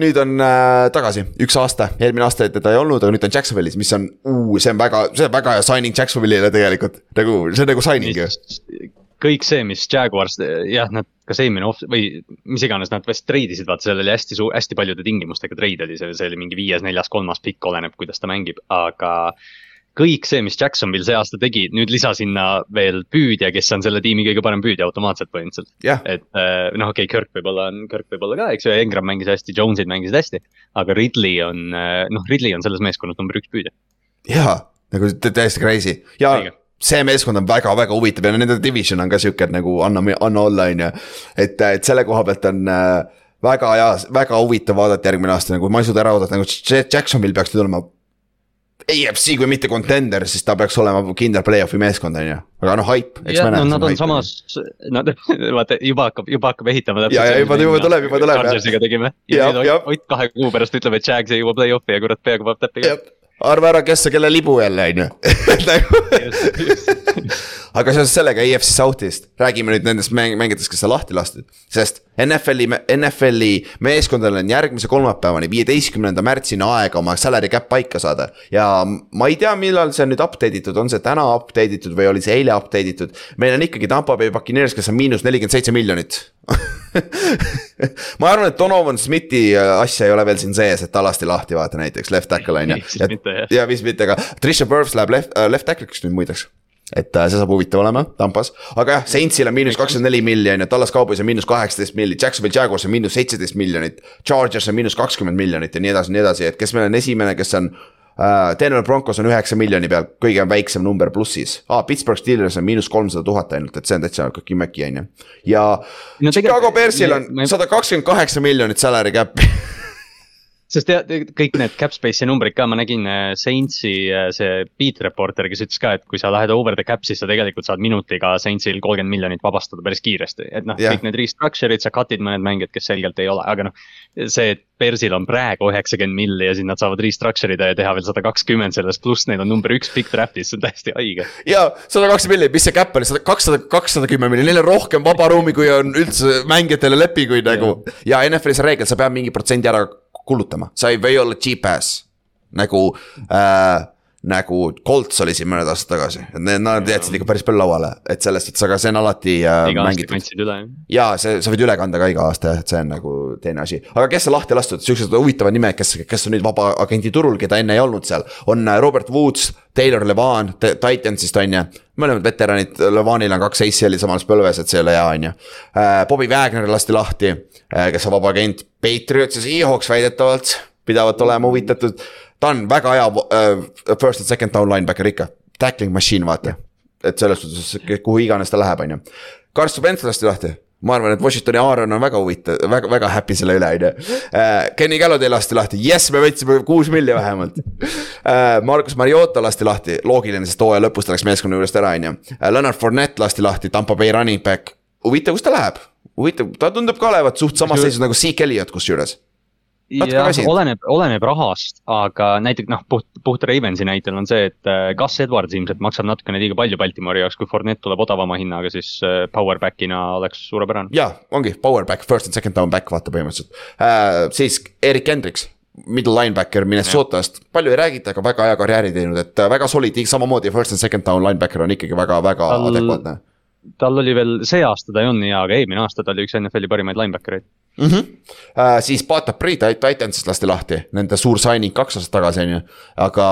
nüüd on äh, tagasi, üks aasta, eelmine aasta teda ei olnud, aga nüüd ta on Jacksonvilis, mis on uh,, see on väga, see on väga hea signing Jacksonvilile tegelikult, nagu see on nagu signing ju. kõik see, mis Jaguars, jah, nad kas eelmine off või mis iganes, nad vist treidisid, vaata, seal oli hästi suur, hästi paljude tingimustega treid oli see, oli mingi viies, neljas, kolmas pikk, oleneb, kuidas ta mängib, aga kõik see, mis Jacksonvil see aasta tegi, nüüd lisa sinna veel püüdja, kes on selle tiimi kõige parem püüdja automaatselt põhimõtteliselt yeah.. et äh, noh, okei okay,, Kirk võib-olla on, Kirk võib-olla ka, eks ju, Engram mängis hästi, Jones'id mängisid hästi. aga Ridley on, äh, noh, Ridley on selles meeskonnas number üks püüdja. jaa, nagu täiesti crazy ja Õige see meeskond on väga-väga huvitav ja nende division on ka sihuke, nagu anna, anna olla, on ju. et, et selle koha pealt on äh, väga hea, väga huvitav vaadata järgmine aasta nagu maisud ära oodata, nagu Jacksonvil peaks nüüd AFC kui mitte contender, siis ta peaks olema kindel play-off'i meeskond, on ju. aga noh, hype, eks me näe. no nad on samas, nad, vaata juba hakkab, juba hakkab ehitama. ja, ja juba, juba tuleb, juba tuleb. Chargersiga tegime ja, ja nüüd Ott kahe kuu pärast ütleb, et Jags ei jõua play-off'i ja kurat peaaegu paneb täppi ka arva ära, kes see kelle libu jälle on ju. Aga seoses sellega EFC South'ist, räägime nüüd nendest mäng mängijatest, kes on lahti lastud. sest NFL-i, NFL-i meeskondadel on järgmise kolmapäevani, viieteistkümnenda märtsini aega oma salary cap paika saada. ja ma ei tea, millal see on nüüd update itud, on see täna update itud või oli see eile update itud. meil on ikkagi Tampa Bay Buccaneers, kes on miinus nelikümmend seitse miljonit ma arvan, et Donovan Smithi äh, asja ei ole veel siin sees, et ta lasti lahti vaata näiteks left tackle on ju. ja vist mitte, aga Trisha Burfs läheb left uh,, left tackle'iks nüüd muideks et äh, see saab huvitav olema, Tampas, aga jah, Saintsil on miinus kakskümmend neli miljonit, Tallas Cowboys on miinus kaheksateist miljonit, Jacksonville Jaguars on miinus seitseteist miljonit. Chargers on miinus kakskümmend miljonit ja nii edasi ja nii edasi, et kes meil on esimene, kes on uh,. Denver Broncos on üheksa miljoni peal, kõige väiksem number plussis ah,, Pittsburgh Steelers on miinus kolmsada tuhat ainult, et see on täitsa köki-möki on ju. ja no, Chicago Bearsil on sada kakskümmend kaheksa miljonit salary cap'i sest tead, kõik need cap space'i numbrid ka, ma nägin äh, Saintsi äh, see beat reporter, kes ütles ka, et kui sa lähed over the cap, siis sa tegelikult saad minutiga Saintsil kolmkümmend miljonit vabastada päris kiiresti. et noh yeah., kõik need restructure'id, sa cut'id mõned mängijad, kes selgelt ei ole, aga noh. see, et Bersil on praegu üheksakümmend milli ja siis nad saavad restructure ida ja teha veel sada kakskümmend sellest, pluss neil on number üks pikk draft'is, see on täiesti haige. ja sada kakskümmend milli, mis see cap oli, sada, kakssada, kakssada kümme milli, neil on rohkem vaba ruumi, kui on üldse mängijatele lepinguid nagu. ja NFL-is on reegel, sa pead mingi protsendi ära kulutama, sa ei või olla cheap ass. Nagu äh, nagu Colts oli siin mõned aastad tagasi, need, nad jätsid ikka päris palju lauale, et selles suhtes, aga see on alati äh, iga mängitud. kandsid üle. ja see, sa võid üle kanda ka iga aasta jah, et see on nagu teine asi, aga kes on lahti lastud, siuksed huvitavad nimed, kes, kes on nüüd vabaagendi turul, keda enne ei olnud seal. on äh, Robert Woods, Taylor Levan, Titansist on ju, mõlemad veteranid, Levanil on kaks oli samas põlves, et see ei ole hea, on ju. Äh, Bobby Wagner lasti lahti, äh, kes on vaba agent, Patriots ja Seahawks väidetavalt pidavat olema huvitatud ta on väga hea uh, first and second down linebacker ikka, tackling machine vaata. et selles suhtes, kuhu iganes ta läheb, on ju. Carson Wentz lasti lahti, ma arvan, et Washingtoni Aaron on väga huvitav, väga, väga happy selle üle, on ju. Äh, Kenny Galladay lasti lahti, jess, me võtsime kuus milli vähemalt uh,. Margus Mariota lasti lahti, loogiline, sest hooaja lõpus ta läks meeskonna juurest ära, on ju. Leonard Fournette lasti lahti, Tampa Bay running back, huvitav, kus ta läheb? huvitav, ta tundub ka olevat suht samas seisus nagu Zeke Elliot kusjuures jah, oleneb, oleneb rahast, aga näiteks noh, puht, puht Ravensi näitel on see, et äh, Gus Edwards ilmselt maksab natukene liiga palju Baltimori jaoks, kui Fournette tuleb odavama hinnaga, siis äh, powerback'ina oleks suurepärane. ja, ongi powerback, first and second down back vaata põhimõtteliselt. Äh,, siis Erik Hendriks middle linebacker Minnesotast, palju ei räägita, aga väga hea karjääri teinud, et äh, väga solid, samamoodi first and second down linebacker on ikkagi väga-väga adekvaatne tal oli veel, see aasta ta ei olnud nii hea, aga eelmine aasta ta oli üks NFL-i parimaid linebacker eid mm. -hmm. Uh, siis Bata Priit Titansist lasti lahti, nende suur signing kaks aastat tagasi on ju, aga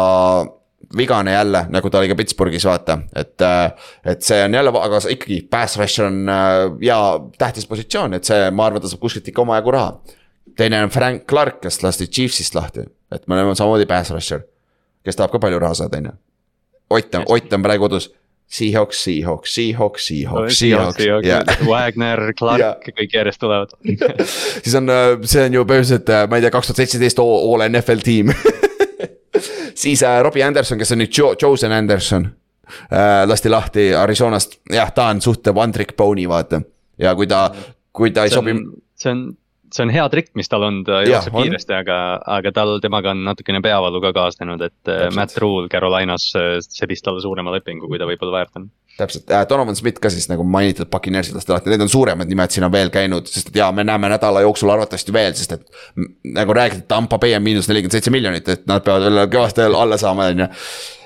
vigane jälle, nagu ta oli ka Pittsburghis, vaata, et, äh, et see on jälle, aga ikkagi pass rusher on hea tähtis positsioon, et see, ma arvan, ta saab kuskilt ikka omajagu raha. teine on Frank Clark, kes lasti Chiefsist lahti, et me oleme samamoodi pass rusher, kes tahab ka palju raha saada, on ju. Ott on, Ott on praegu kodus Seahawks, Seahawks, Seahawks, Seahawks, Seahawks, yeah. Wagner, Clark kõik järjest tulevad siis on, see on ju põhimõtteliselt, ma ei tea, kaks tuhat seitseteist all NFL tiim siis äh, Robbie Anderson, kes on nüüd Joe, Josen Anderson äh,. lasti lahti Arizonast, jah, ta on suht one trick pony, vaata. ja kui ta, kui ta ei sobi. see on see on hea trikk, mis tal on, ta jookseb kiiresti, aga, aga tal, temaga on natukene peavalu ka kaasnenud, et äh, Täpselt. Matt Rule Carolinas äh, sebis talle suurema lepingu, kui ta võib-olla väärt on. täpselt äh,, Donovan Smith ka siis nagu mainitud Puccaneersid lasti lahti, need on suuremad nimed siin on veel käinud, sest et jaa, me näeme nädala jooksul arvatavasti veel, sest et. nagu räägiti, Tampa Bay on miinus nelikümmend seitse miljonit, et nad peavad veel kõvasti alla saama, on ju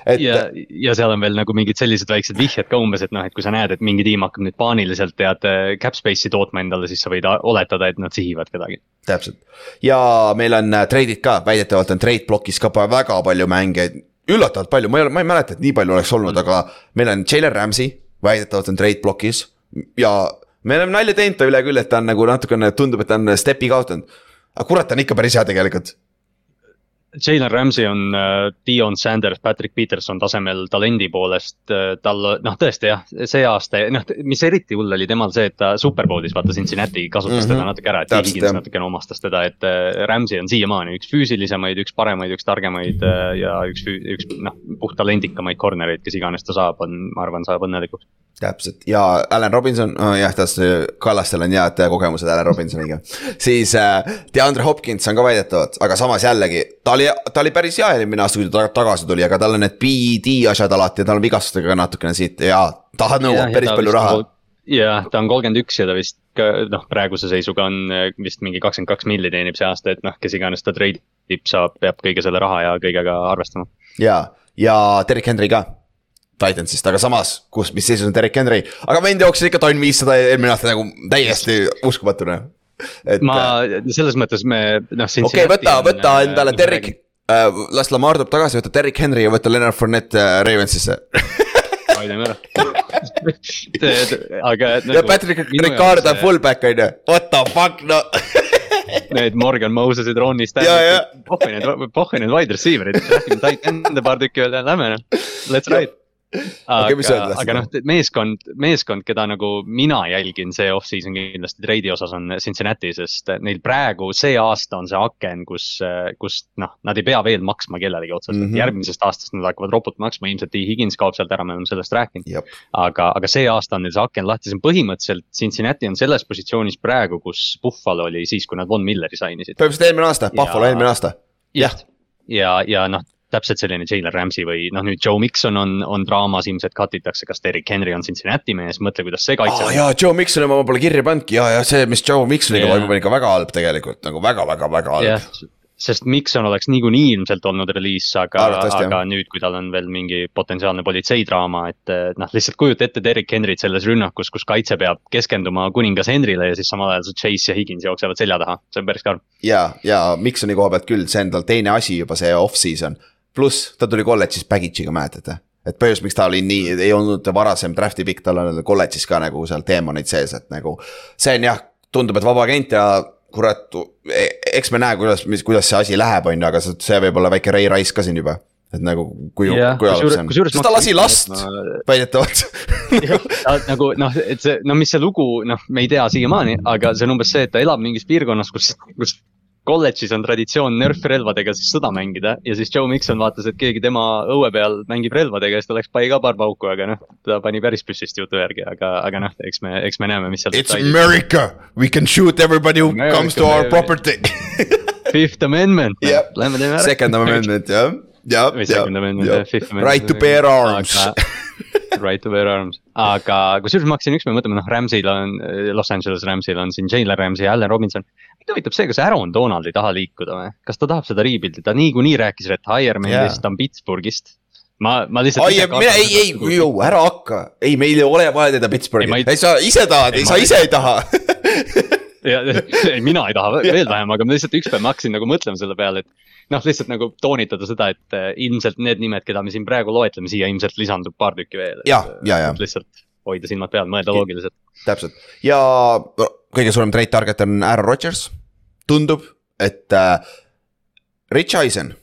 et.... ja, ja seal on veel nagu mingid sellised väiksed vihjed ka umbes, et noh, et kui sa näed, et mingi tiim hakkab nüüd paaniliselt tead cap space'i tootma endale, siis sa võid oletada, et nad sihivad kedagi. täpselt. Ja meil on äh, treidid ka, väidetavalt on trade blokis ka väga palju mängijaid üllatavalt palju, ma ei ole, ma ei mäleta, et nii palju oleks olnud, aga meil on Jalen Ramsey, väidetavalt on trade blokis ja me oleme nalja teinud ta üle küll, et ta on nagu natukene, tundub, et ta on step'i kaotanud. aga kurat, ta on ikka päris hea tegelikult Jalen Ramsey on uh, Dion Sanders, Patrick Peterson tasemel talendi poolest uh,. tal noh, tõesti jah, see aasta, noh, mis eriti hull oli temal see, et ta Superbowlis vaata Cincinnati kasutas mm -hmm. teda natuke ära, et Higgins natukene omastas teda, et uh, Ramsey on siiamaani üks füüsilisemaid, üks paremaid, üks targemaid ja üks, üks noh, puht talendikamaid corner'eid, kes iganes ta saab, on, ma arvan, saab õnnelikuks täpselt ja Allan Robinson oh,, jah, tas Kallastel on head kogemused Allan Robinsoniga. siis äh, DeAndre Hopkins on ka väidetavalt, aga samas jällegi, ta oli, ta oli päris hea eelmine aasta, kui ta tagasi tuli, aga tal on need BD asjad alati ja tal on vigastustega ka natukene siit ja ta nõuab päris palju raha. jah, ta on kolmkümmend üks ja ta vist noh, praeguse seisuga on äh, vist mingi kakskümmend kaks milli teenib see aasta, et noh, kes iganes ta treidib, saab, peab kõige selle raha ja kõigega arvestama. ja, ja Derek Henry ka Titansist, aga samas, kus, mis seisus on Derek Henry, aga vend jooksis ikka tonn viissada eelmine aasta nagu täiesti uskumatuna. et. ma, äh, selles mõttes me noh. okei okay,, võta, võta äh, endale Derek äh,, las Lamar tuleb tagasi, võta Derek Henry ja võta Leonard Fournette äh, Ravensisse vaidleme ära aga nagu,. ja Patrick Ricard on fullback on ju, what the fuck no Need Morgan Moses'id, Ronnie Stanley, pohhu need, pohhu need wide receiver'id, räägime tight end'e paar tükki veel ja lähme noh, let's ride aga aga noh, meeskond, meeskond, keda nagu mina jälgin see off-season kindlasti treidi osas on Cincinnati, sest neil praegu see aasta on see aken, kus, kus noh, nad ei pea veel maksma kellelegi otseselt mm, -hmm. järgmisest aastast nad hakkavad ropult maksma, ilmselt T Higgins kaob sealt ära, me oleme sellest rääkinud. aga, aga see aasta on neil see aken lahti, see on põhimõtteliselt Cincinnati on selles positsioonis praegu, kus Buffalo oli siis, kui nad Von Milleri sainisid. põhimõtteliselt eelmine aasta, Buffalo eelmine aasta. jah, ja, ja noh, täpselt selline Jalen Ramsey või noh, nüüd Joe Mikson on, on draamas, ilmselt cut itakse, kas Derek Henry on Cincinnati mees, mõtle, kuidas see kaitseb oh,. jaa, Joe Miksoni ma pole kirja pannudki ja, ja see, mis Joe Miksoniga yeah. toimub, on ikka väga halb tegelikult nagu väga-väga-väga halb yeah sest Mikson oleks niikuinii ilmselt olnud reliis, aga, aga nüüd, kui tal on veel mingi potentsiaalne politseidraama, et noh, lihtsalt kujuta ette Derek Henryt selles rünnakus, kus kaitse peab keskenduma kuningas Henryle ja siis samal ajal see Chase ja Higins jooksevad selja taha, see on päris karm. ja, ja Miksoni koha pealt küll, see on tal teine asi juba see off-season pluss ta tuli kolledžis baggage'iga, mäletate? et põhjus, miks ta oli nii, ei olnud varasem draft'i pikk, tal on kolledžis ka nagu seal teemonid sees, et nagu. see on jah, tundub, et vaba agent ja kurat, e, eks me näe, kuidas, mis, kuidas see asi läheb, on ju, aga see võib olla väike Ray Rice ka siin juba et nagu kui yeah,, kui halb see on, sest ta lasi last ma... väidetavalt nagu noh, et see, no mis see lugu, noh, me ei tea siiamaani, aga see on umbes see, et ta elab mingis piirkonnas, kus, kus kolledžis on traditsioon Nerf-relvadega siis sõda mängida ja siis Joe Mikson vaatas, et keegi tema õue peal mängib relvadega ja siis ta läks pai ka paar pauku, aga noh, ta pani päris püssist jutu järgi, aga, aga noh, eks me, eks me näeme, mis seal. It's America, we can shoot everybody who America, comes to our property. Fifth Amendment yep., lähme teeme ära. Second Amendment jah, jah, jah, right to bear arms. Right to bear arms, aga kusjuures ma hakkasin ükspäev mõtlema, noh, Rams'il on, Los Angeles Rams'il on siin Jalen Ramsey ja Allan Robinson. Mind huvitab see, kas Aaron Donald ei taha liikuda või, kas ta tahab seda rebuild'i, ta niikuinii rääkis retirement yeah. ta on Pittsburghist ma, ma lihtsalt. ai, mine, ei, ei, ju ära hakka, ei, meil ei ole vaja teha Ei, Pittsburghi ei-, ei sa ise tahad, Ei, sa ise ei taha. ja, ei mina ei taha veel vähem, aga ma lihtsalt ükspäev ma hakkasin nagu mõtlema selle peale, et noh, lihtsalt nagu toonitada seda, et äh, ilmselt need nimed, keda me siin praegu loetleme, siia ilmselt lisandub paar tükki veel. Ja, ja, ja. lihtsalt hoida silmad peal, mõelda loogiliselt. Täpselt ja kõige suurem trade target on Aaron Rodgers. tundub, et äh, Rich Eisen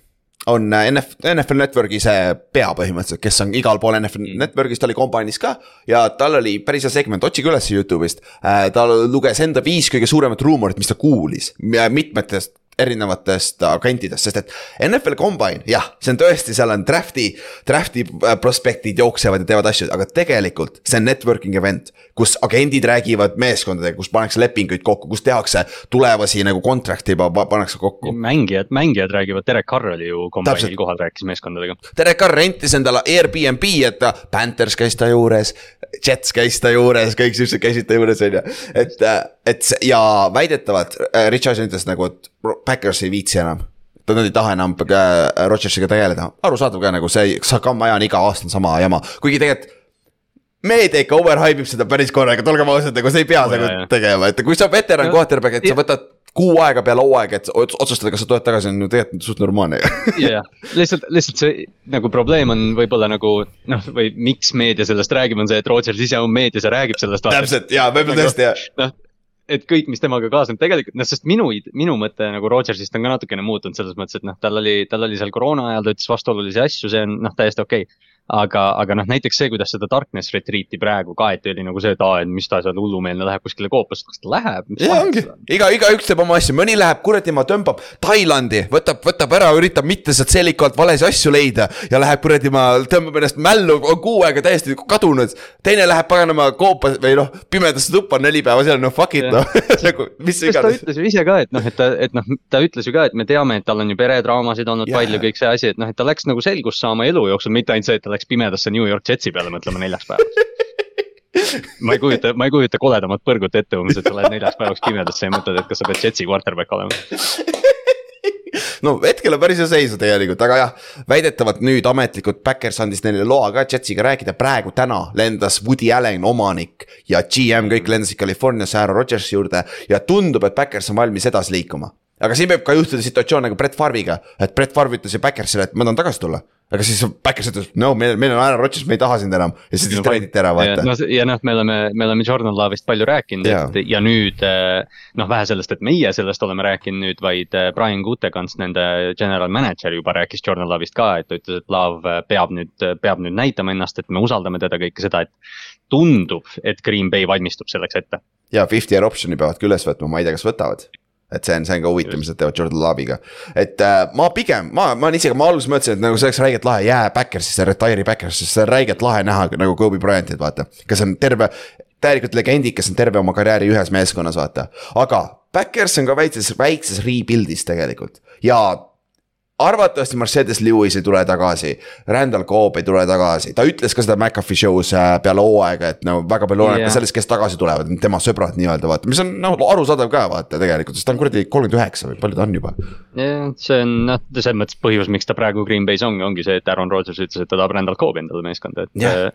on äh, NF, NFL Networki see pea põhimõtteliselt, kes on igal pool NFL Mm. Networkis, ta oli kombinis ka. ja tal oli päris hea segment, otsige üles Youtube'ist äh,. ta luges enda viis kõige suuremat ruumorit, mis ta kuulis mitmetest erinevatest agentidest, sest et NFL Combine, jah, see on tõesti, seal on draft'i, draft'i äh, prospektid jooksevad ja teevad asju, aga tegelikult see on networking event. kus agendid räägivad meeskondadega, kus pannakse lepinguid kokku, kus tehakse tulevasi nagu contract'e juba pa- pannakse kokku. mängijad, mängijad räägivad, Derek Carr oli ju kombainil kohal, rääkis meeskondadega. Derek Carr rentis endale Airbnb, et Panthers käis ta juures, Jets käis ta juures, kõik siuksed käisid ta juures, on ju. et, et see ja väidetavalt äh, Rich Eisen ütles nagu, et Backers ei viitsi enam. nad ei taha enam äh, Rodgersiga tegeleda, arusaadav ka nagu see, sa kamma aja on iga aasta sama jama, kuigi tegelikult meedia ikka overhype ib seda päris korraga, olgem ausad, nagu sa ei pea Oo, nagu jaa, jaa. tegema, et kui sa veteran Ja- quarterback, et sa ja- võtad kuu aega peale hooaega, et ots- otsustada, kas sa tuled tagasi, on ju tegelikult suht normaalne jah, lihtsalt, lihtsalt see nagu probleem on võib-olla nagu noh, või miks meedia sellest räägib, on see, et Rodgers ise on meedias ja räägib sellest. täpselt ja võib-olla tõesti jah. noh, et kõik, mis temaga kaasneb, tegelikult noh, sest minu, minu mõte nagu Rodgersist on ka natukene muutunud selles mõttes, et noh, tal oli, tal oli seal koroona ajal, ta ütles vastuolulisi asju, see on noh, täiesti okei okay.. aga, aga noh, näiteks see, kuidas seda darkness retreat'i praegu kaeti, oli nagu see, et aa, et mis ta seal hullumeelne läheb kuskile koopasse, kas ta läheb? ja ongi, iga, igaüks teeb oma asju, mõni läheb kuradi, ma tõmbab Tailandi, võtab, võtab ära, üritab mitte sealt seeliku alt valesi asju leida ja läheb kuradi, ma tõmbab ennast mällu, on kuu aega täiesti kadunud. teine läheb paganama koopa või noh, pimedasse tuppa neli päeva seal, no fuck it noh, nagu mis sest ta iganes. ütles ju ise ka, et noh, et ta, et noh, ta ütles ju ka, et me teame, et tal on ju peredraamasid olnud Jaa. yeah. palju, kõik see asi, et noh, et ta läks nagu selgust saama elu jooksul, mitte ainult see, et ta läks pimedasse New York Jetsi peale mõtlema neljaks päevaks. ma ei kujuta, ma ei kujuta koledamat põrgut ette umbes, et sa lähed neljaks päevaks pimedasse ja mõtled, et kas sa pead Jetsi quarterback olema. no hetkel on päris hea seisu tegelikult, aga jah, väidetavalt nüüd ametlikult Backers andis neile loa ka Jetsiga rääkida, praegu täna lendas Woody Allen, omanik ja GM kõik lendasid Californiasse Aaron Rodgersi juurde ja tundub, et Backers on valmis edasi liikuma. Aga siin võib ka juhtuda situatsioon nagu Brett Farviga, et Brett Farv ütles ju Backersile, et ma tahan tagasi tulla. aga siis Backers ütles, no meil, meil on Aaron Rodgers, me ei taha sind enam ja siis no, treiditi ära, vaata. no ja noh, me oleme, me oleme Jordan Love'ist palju rääkinud Jaa. et ja nüüd eh, noh, vähe sellest, et meie sellest oleme rääkinud nüüd, vaid eh, Brian Gutekunst, nende general manager juba rääkis Jordan Love'ist ka, et ta ütles, et Love eh, peab nüüd, peab nüüd näitama ennast, et me usaldame teda kõike seda, et tundub, et Green Bay valmistub selleks ette. ja fifty year option'i peavad ka üles võtma, ma ei tea, kas võtavad. Et see on, see on ka huvitav, mis nad teevad Jordan Love'iga. et äh, ma pigem, ma, ma olen isegi, ma alguses mõtlesin, et nagu see oleks räigelt lahe, jää Backersisse, retire'i Backersisse, see on räigelt lahe näha nagu Kobe Bryantit, vaata. kes on terve, täielikult legendid, kes on terve oma karjääri ühes meeskonnas, vaata. aga Backers on ka väikses, väikses rebuild'is tegelikult ja arvatavasti Mercedes Lewis ei tule tagasi, Randall Cobb ei tule tagasi, ta ütles ka seda McAfee show's äh, peale hooaega, et no väga palju oleneb ka sellest, kes tagasi tulevad, tema sõbrad nii-öelda vaata, mis on noh arusaadav ka vaata tegelikult, sest ta on kuradi kolmkümmend üheksa või palju ta on juba. jah, see on noh, selles mõttes põhjus, miks ta praegu Green Bay's ongi, ongi see, et Aaron Rodgers ütles, et ta tahab Randall Cobb'i endale meeskonda, et Jah.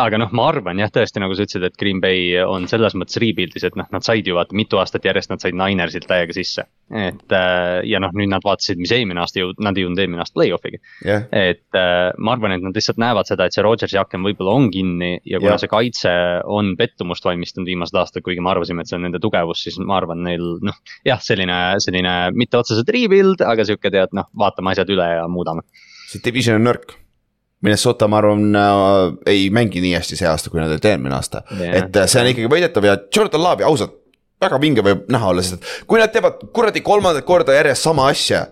Aga noh, ma arvan jah, tõesti nagu sa ütlesid, et Green Bay on selles mõttes rebuild'is, et noh, nad said ju vaata mitu aastat järjest, nad said Ninersilt täiega sisse. et äh, ja noh, nüüd nad vaatasid, mis eelmine aasta jõud-, nad ei jõudnud eelmine aasta play-off'iga. jah, et äh, ma arvan, et nad lihtsalt näevad seda, et see Rodgersi aken võib-olla on kinni ja kuna Jah. see kaitse on pettumust valmistanud viimased aastad, kuigi me arvasime, et see on nende tugevus, siis ma arvan, neil noh, jah, selline, selline mitte otseselt rebuild, aga sihuke tead noh, vaatame asjad üle ja muudame. see division on nõrk. Minnesota, ma arvan äh,, ei mängi nii hästi see aasta, kui nad olid eelmine aasta Jah. et äh, see on ikkagi võidetav ja Jordan Love'i ausalt, väga vinge võib näha olla, sest et kui nad teevad kuradi kolmandat korda järjest sama asja.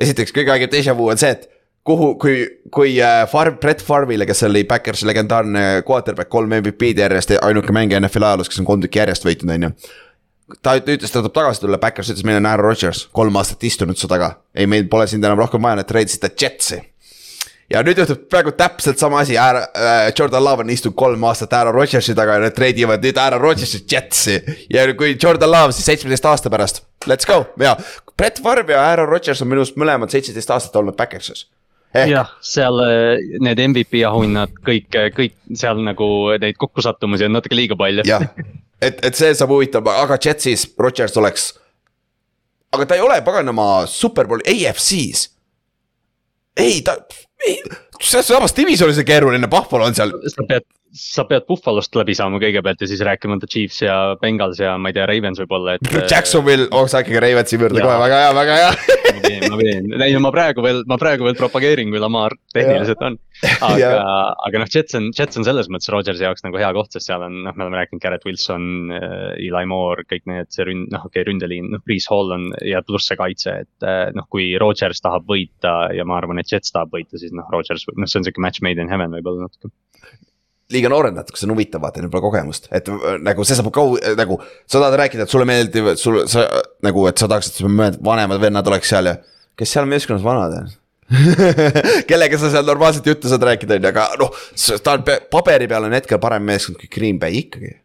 esiteks kõige aegem déjà vu on see, et kuhu, kui, kui äh, Farm, Brett Farmile, kes oli Backersi legendaarne quarterback, kolm MVP-d järjest, ainuke mängija NFL ajaloos, kes on kolm tükki järjest võitnud, on ju ta üt- ütles, ta tahab tagasi tulla, Backers ütles, meil on Aaron Rodgers, kolm aastat istunud su taga. ei, meil pole sind enam rohkem vaja, nad treidsid ta Jetsi. Ja nüüd juhtub praegu täpselt sama asi, äh, Jordan Love on istunud kolm aastat Aaron Rodgersi taga ja nad treidivad nüüd Aaron Rodgersi Jetsi. ja kui Jordan Love siis seitsmeteist aasta pärast, let's go ja Brett Favre ja Aaron Rodgers on minu arust mõlemad seitseteist aastat olnud Backersis. ehk jah, seal äh, need MVP auhinnad, kõik, kõik seal nagu neid kokkusattumusi on natuke liiga palju. jah, et, et see saab huvitav, aga Jetsis Rodgers oleks. aga ta ei ole paganama superbowl AFC-s. ei, ta, ei, samas divisionis on keeruline, Buffalo on seal. sa pead, sa pead Buffalost läbi saama kõigepealt ja siis rääkima enda Chiefs ja Bengals ja ma ei tea, Ravens võib-olla, et. Jacksonville, oh sa ikkagi Ravensi juurde kohe, väga hea, väga hea. ma võin, ma võin, ei no ma praegu veel, ma praegu veel propageerin, kui Lamar tehniliselt on. Aga Jaa., aga noh, Jets on, Jets on selles mõttes Rodgersi jaoks nagu hea koht, sest seal on, noh, me oleme rääkinud Garrett Wilson, Eli Moore, kõik need, see ründ-, noh, okei okay,, ründeliin, noh, Priis Hall on ja pluss see kaitse, et eh, noh, kui Rodgers tahab võita ja ma arvan, et Jets tahab võita, siis noh, Rodgers, noh, see on siuke match made in heaven võib-olla natuke. liiga noored natuke, see on huvitav, vaata neil pole kogemust, et äh, nagu see saab kau-, nagu. sa tahad rääkida, et sulle meeldivad, sul, sa nagu, et sa tahaksid, et su vanemad vennad oleks seal ja. kes seal meeskonnas vanad on? kellega sa seal normaalset juttu saad rääkida, on ju, aga noh, ta on paberi peal on hetkel parem meeskond kui Green Bay ikkagi.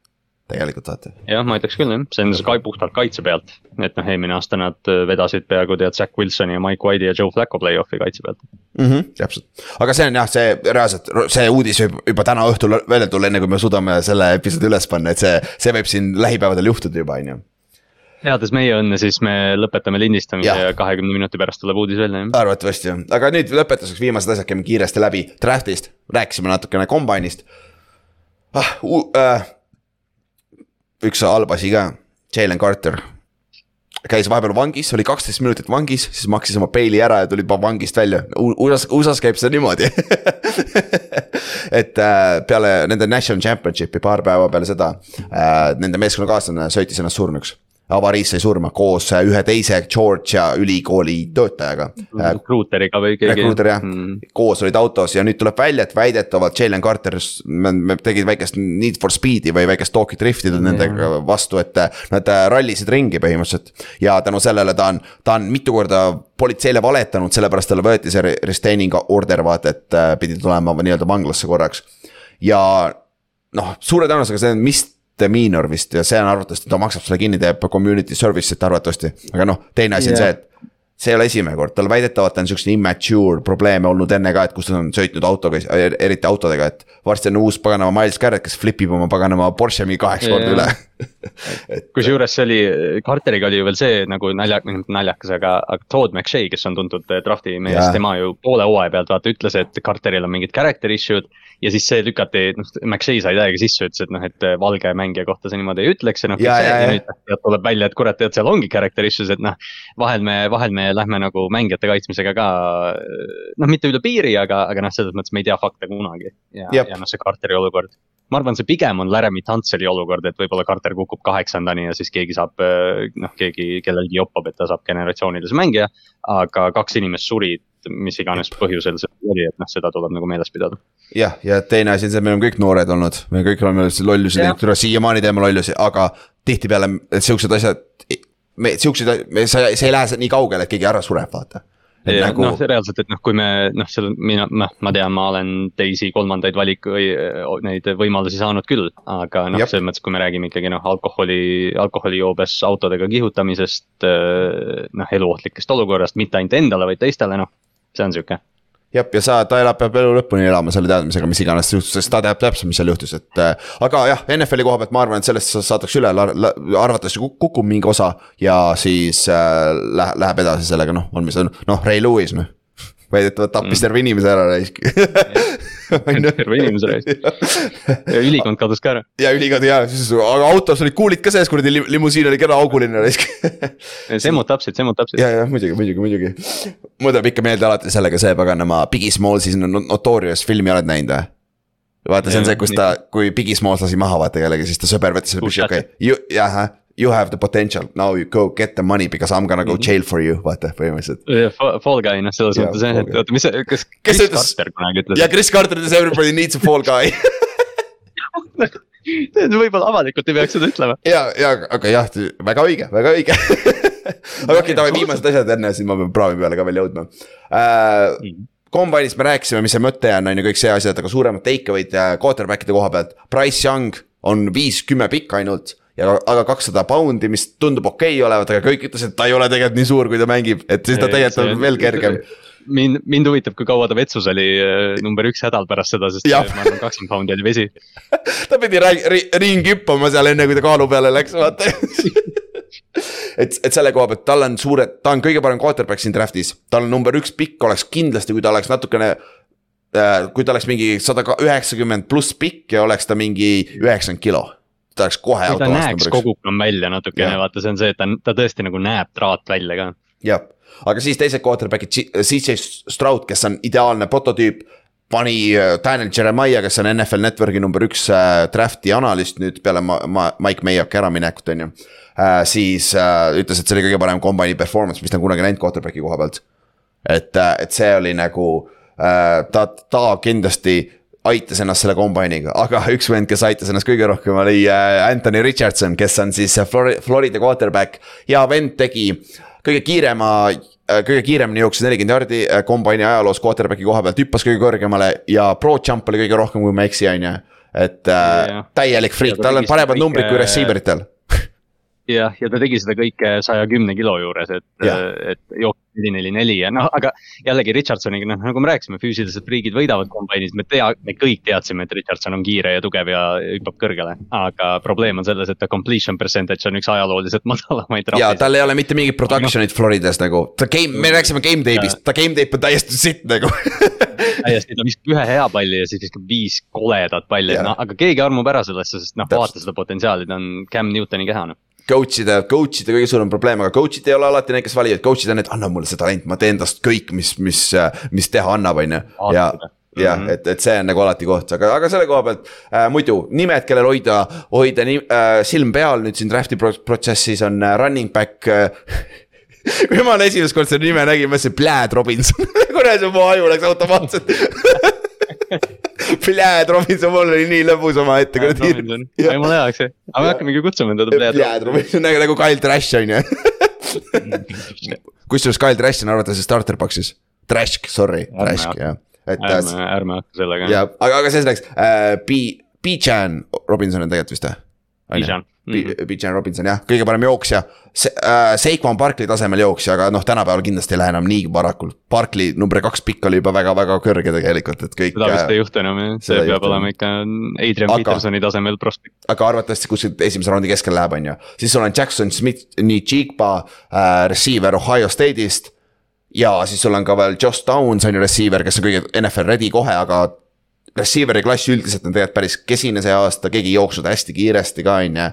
tegelikult vaata jah, ma ütleks küll jah, see on ka puhtalt kaitse pealt, et noh, eelmine aasta nad eh, vedasid peaaegu tead Zack Wilsoni ja Mike White'i ja Joe Flacco play-off'i kaitse pealt. mm. -hmm, täpselt, aga see on jah, see reaalselt, see uudis võib juba täna õhtul välja tulla, enne kui me suudame selle episoodi üles panna, et see, see võib siin lähipäevadel juhtuda juba, on ju. Teades meie õnne, siis me lõpetame lindistamise ja kahekümne minuti pärast tuleb uudis välja jah. arvatavasti jah, aga nüüd lõpetuseks viimased asjad käime kiiresti läbi, draft'ist, rääkisime natukene kombainist ah,. Äh, üks halb asi ka, Jalen Carter käis vahepeal vangis, oli kaksteist minutit vangis, siis maksis oma peili ära ja tuli juba vangist välja. USA-s, USA-s käib see niimoodi. et äh, peale nende national championship'i paar päeva peale seda äh, nende meeskonnakaaslane sõitis ennast surnuks. Avariis sai surma koos äh, ühe teise Georgia ülikooli töötajaga äh, Recruiter'iga või keegi. rekruuter jah mm. mm., koos olid autos ja nüüd tuleb välja, et väidetavalt Jalen Carter, me, tegid väikest Need for Speed'i või väikest talk'i drift'i nendega vastu, et äh, nad äh, rallisid ringi põhimõtteliselt. ja tänu sellele ta on, ta on mitu korda politseile valetanud, sellepärast talle võeti see re- restraining order vaata, et pidi tulema nii-öelda vanglasse korraks. ja noh, suure tõenäosusega see on misdemeanor vist ja see on arvatavasti, ta maksab selle kinni, teeb community service'it arvatavasti, aga noh, teine asi on Jah. see, et see ei ole esimene kord, tal väidetavalt on siukseid immature probleeme olnud enne ka, et kus ta on sõitnud autoga, eriti autodega, et varsti on uus paganama Miles Garrett, kes flipib oma paganama Porsche mingi kaheksa korda Jaa. üle. kusjuures see oli, Carteriga oli ju veel see nagu nalja, mitte naljakas, aga, aga Todd McShay, kes on tuntud eh, drafti mees Jaa., tema ju poole hooaja pealt vaata ütles, et Carteril on mingid character issue'd. Ja siis see lükati, noh, McShay sai täiega sisse, ütles, et noh, et eh, valge mängija kohta see niimoodi ei ütleks ja noh, ja, ja jaa. nüüd tead, tuleb välja, et kurat, tead, seal ongi character issues, et noh. vahel me, vahel me lähme nagu mängijate kaitsmisega ka noh, mitte üle piiri, aga, aga noh, selles mõttes me ei tea fakte kunagi. ja, ja noh, see Carteri olukord ma arvan, see pigem on Laramie Tuntseli olukord, et võib-olla Carter kukub kaheksandani ja siis keegi saab, noh, keegi, kellelgi joppab, et ta saab generatsioonilise mängija. aga kaks inimest surid, mis iganes põhjusel see oli, et noh, seda tuleb nagu meeles pidada. jah, ja teine asi on see, et me oleme kõik noored olnud, me kõik oleme lollusi teinud, siiamaani teeme lollusi, aga tihtipeale siuksed asjad. me siukseid, me, see, see ei lähe nii kaugele, et keegi ära sureb, vaata. et Ja, nagu noh, reaalselt, et noh, kui me noh, seal mina, noh, ma tean, ma olen teisi kolmandaid valik või neid võimalusi saanud küll, aga noh, selles mõttes, kui me räägime ikkagi noh, alkoholi, alkoholijoobes autodega kihutamisest, noh, eluohtlikest olukorrast, mitte ainult endale, vaid teistele, noh, see on sihuke jah, ja sa, ta elab, peab elu lõpuni elama selle teadmisega, mis iganes juhtus, sest ta teab täpselt, mis seal juhtus, et äh,. aga jah, NFL-i koha pealt ma arvan, et sellest sa- saadakse üle, arvatavasti kuk- kukub mingi osa ja siis äh, läheb, läheb edasi sellega, noh, on, mis on, noh, Ray Lewis, noh. väidetavalt tappis terve inimese ära raisk. terve inimese raisk. ja ülikond kadus ka ära. ja ülikond ja siis, aga autos olid kuulid ka sees, kuradi lim- limusiin oli kena auguline raisk. semmud täpselt, semmud täpselt. ja, ja muidugi, muidugi, muidugi. mul tuleb ikka meelde alati sellega see paganama Biggie Smallsi Notorious filmi oled näinud või? vaata, see on see, kus ta, kui Biggie Smalls lasi maha vaata kellegi, siis ta sõber võttis selle püssi, okei okay., jah, you have the potential, now you go get the money because I m gonna go Mhm. jail for you, vaata põhimõtteliselt. Fall guy, noh, selles mõttes jah, et oota, mis see, kas Kes ütles- ja, Chris Carter ütles everybody needs a fall guy võib-olla avalikult ei peaks seda ütlema. ja, ja aga jah, väga õige, väga õige. aga okei, davai, viimased asjad enne, siis ma pean praavi peale ka veel jõudma äh,. Combine'ist me rääkisime, mis see mõte on, on ju kõik see asjad, aga suuremad take away'd quarterback'ide koha pealt. Price Young on viis, kümme pikk ainult ja aga kakssada poundi, mis tundub okei okay olevat, aga kõik ütlesid, et ta ei ole tegelikult nii suur, kui ta mängib, et siis ta tegelikult on veel kergem. mind, mind huvitab, kui kaua ta vetsus oli äh, number üks hädal pärast seda, sest äh, ma arvan, kakskümmend poundi oli vesi. ta pidi ri- ri- ringi hüppama seal enne, kui ta kaalu peale läks, vaata. et, et selle koha pealt tal on suured, ta on kõige parem quarterback siin draft'is, tal on number üks pikk oleks kindlasti, kui ta oleks natukene. kui ta oleks mingi sada üheksakümmend pluss pikk ja oleks ta mingi üheksakümmend kilo, ta oleks kohe ta näeks üks. kogukam välja natukene vaata, see on see, et ta, ta tõesti nagu näeb traat välja ka. jah, aga siis teised quarterback'id, CJ Stroud, kes on ideaalne prototüüp. pani äh, Daniel Jeremiah, kes on NFL Network'i number üks äh, draft'i analüüst nüüd peale ma, ma, Mike Mayock'i äraminekut, on ju äh,. siis äh, ütles, et see oli kõige parem kombaini performance, mis ta on kunagi näinud quarterback'i koha pealt. et, et see oli nagu äh,, ta, ta kindlasti aitas ennast selle kombainiga, aga üks vend, kes aitas ennast kõige rohkem, oli äh, Anthony Richardson, kes on siis äh, Flori- Florida quarterback. ja vend tegi kõige kiirema, kõige kiiremini jooksis nelikümmend jardi äh, kombaini ajaloos quarterback'i koha pealt, hüppas kõige kõrgemale ja pro jump oli kõige rohkem, kui ma ei eksi, on ju. et äh, Jah. täielik friik, Ja ta tal on paremad numbrid kui receiver itel. jah, ja ta tegi seda kõike saja kümne kilo juures, et Jah., et jooksis neli, neli, neli ja noh, aga jällegi Richardsoniga, noh nagu me rääkisime, füüsilised friigid võidavad kombainis, me tea, me kõik teadsime, et Richardson on kiire ja tugev ja hüppab kõrgele. aga probleem on selles, et ta completion percentage on üks ajalooliselt madalamaid. ja tal ei ole mitte mingit production'it Floridas nagu, ta game, me rääkisime game tape'ist, ta game tape on täiesti sitt nagu täiesti, ta viskab ühe hea palli ja siis viskab viis koledat palli Jah., no aga keegi armub ära sellesse, sest noh, vaata seda potentsiaali, ta on Cam Newtoni keha noh. coach'ide, coach'ide kõige suurem probleem, aga coach'id ei ole alati need, kes valivad, coach'id on need, anna mulle see talent, ma teen tast kõik, mis, mis, mis teha annab, on ju. ja, jah, Mhm. et, et see on nagu alati koht, aga, aga selle koha pealt äh, muidu nimed, kellel hoida, hoida nii äh, silm peal nüüd siin draft'i pro protsessis on äh, running back äh, kui ma esimest korda seda nime nägin, ma mõtlesin Bläd Robinson, kuradi mu aju läks automaatselt. Bläd Robinson, mul oli nii lõbus omaette kuradi. jumala hea, eks ju, aga me hakkamegi kutsuma teda Bläd Robinson nagu, nagu Kyle Trash on ju. kusjuures Kyle Trash on arvatavasti starter box'is, Trash, sorry, Trash jah, et ärme, ärme hakka sellega. ja, aga, aga see selleks. Äh,, B, B-Chan Robinson on tegelikult vist või? Bijan. Mhm. B-Chan Robinson jah, kõige parem jooksja Se,. Äh, Seikman Barkley tasemel jooksja, aga noh, tänapäeval kindlasti ei lähe enam nii varakult. Barkley number kaks pikk oli juba väga-väga kõrge tegelikult, et kõik. seda vist ei juhtu enam jah, see peab juhtu. olema ikka Adrian Aga- Petersoni tasemel prospekt. aga arvatavasti kuskilt esimese raundi keskel läheb, on ju. siis sul on Jackson Smith, nii Chigba äh,, receiver Ohio State'ist. ja siis sul on ka veel Josh Downs on ju receiver, kes on kõige NFL ready kohe, aga. Receiver'i klass üldiselt on tegelikult päris kesine see aasta, keegi ei jooksnud hästi kiiresti ka, on ju.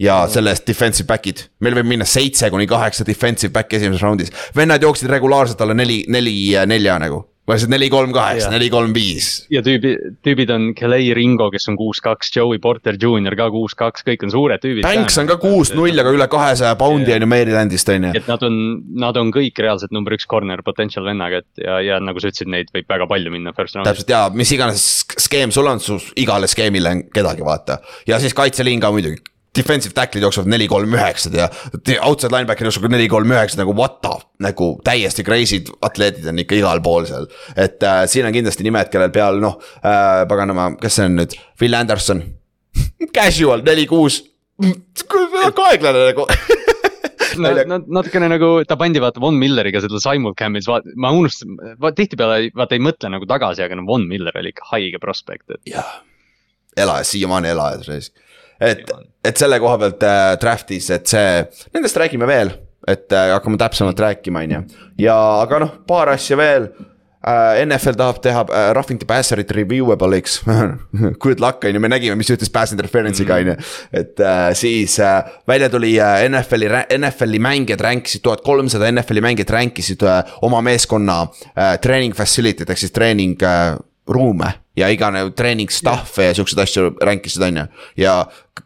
ja selle eest defensive back'id, meil võib minna seitse kuni kaheksa defensive back'i esimeses raundis. vennad jooksid regulaarselt alla neli, neli, nelja nagu. See neli, kolm, kaheksa, neli, kolm, viis. ja tüübi, tüübid on Kelly Ringo, kes on kuus, kaks, Joey Porter Jr ka kuus, kaks, kõik on suured tüübid. Banks on ka kuus, null, aga üle kahesaja poundi on ju Marylandist on ju. et nad on, nad on kõik reaalselt number üks corner potential vennaga, et ja, ja nagu sa ütlesid, neid võib väga palju minna first round'is. täpselt ja mis iganes skeem sul on, su igale skeemile on kedagi vaata ja siis kaitseliin ka muidugi. Defensive tackle'id jooksevad neli, kolm, üheksad ja outside linebacker jookseb neli, kolm, üheksad nagu what the, nagu täiesti crazy'd atleedid on ikka igal pool seal. et äh, siin on kindlasti nimed, kellel peal noh äh,, paganama, kes see on nüüd, Phil Anderson. Casual neli, kuus, väga aeglane nagu. No, no natukene nagu ta pandi vaata Von Milleriga seda simulcam'is, ma unustasin, tihtipeale vaata ei mõtle nagu tagasi, aga no Von Miller oli ikka haige prospekt, et jah, elajas, siiamaani elajas, et, et selle koha pealt äh, draft'is, et see, nendest räägime veel, et äh, hakkame täpsemalt rääkima, on ju. ja, aga noh, paar asja veel äh,. NFL tahab teha äh, roughing the passer'it reviewable'iks Good luck on ju, me nägime, mis juhtus pass interference'iga on ju. et äh, siis äh, välja tuli äh, NFL-i, NFL-i mängijad ränkisid, tuhat kolmsada NFL-i mängijat ränkisid äh, oma meeskonna äh, training facility'd ehk siis treening äh, ruume ja igane treening stuff'e ja siukseid asju ränkisid, on ju. ja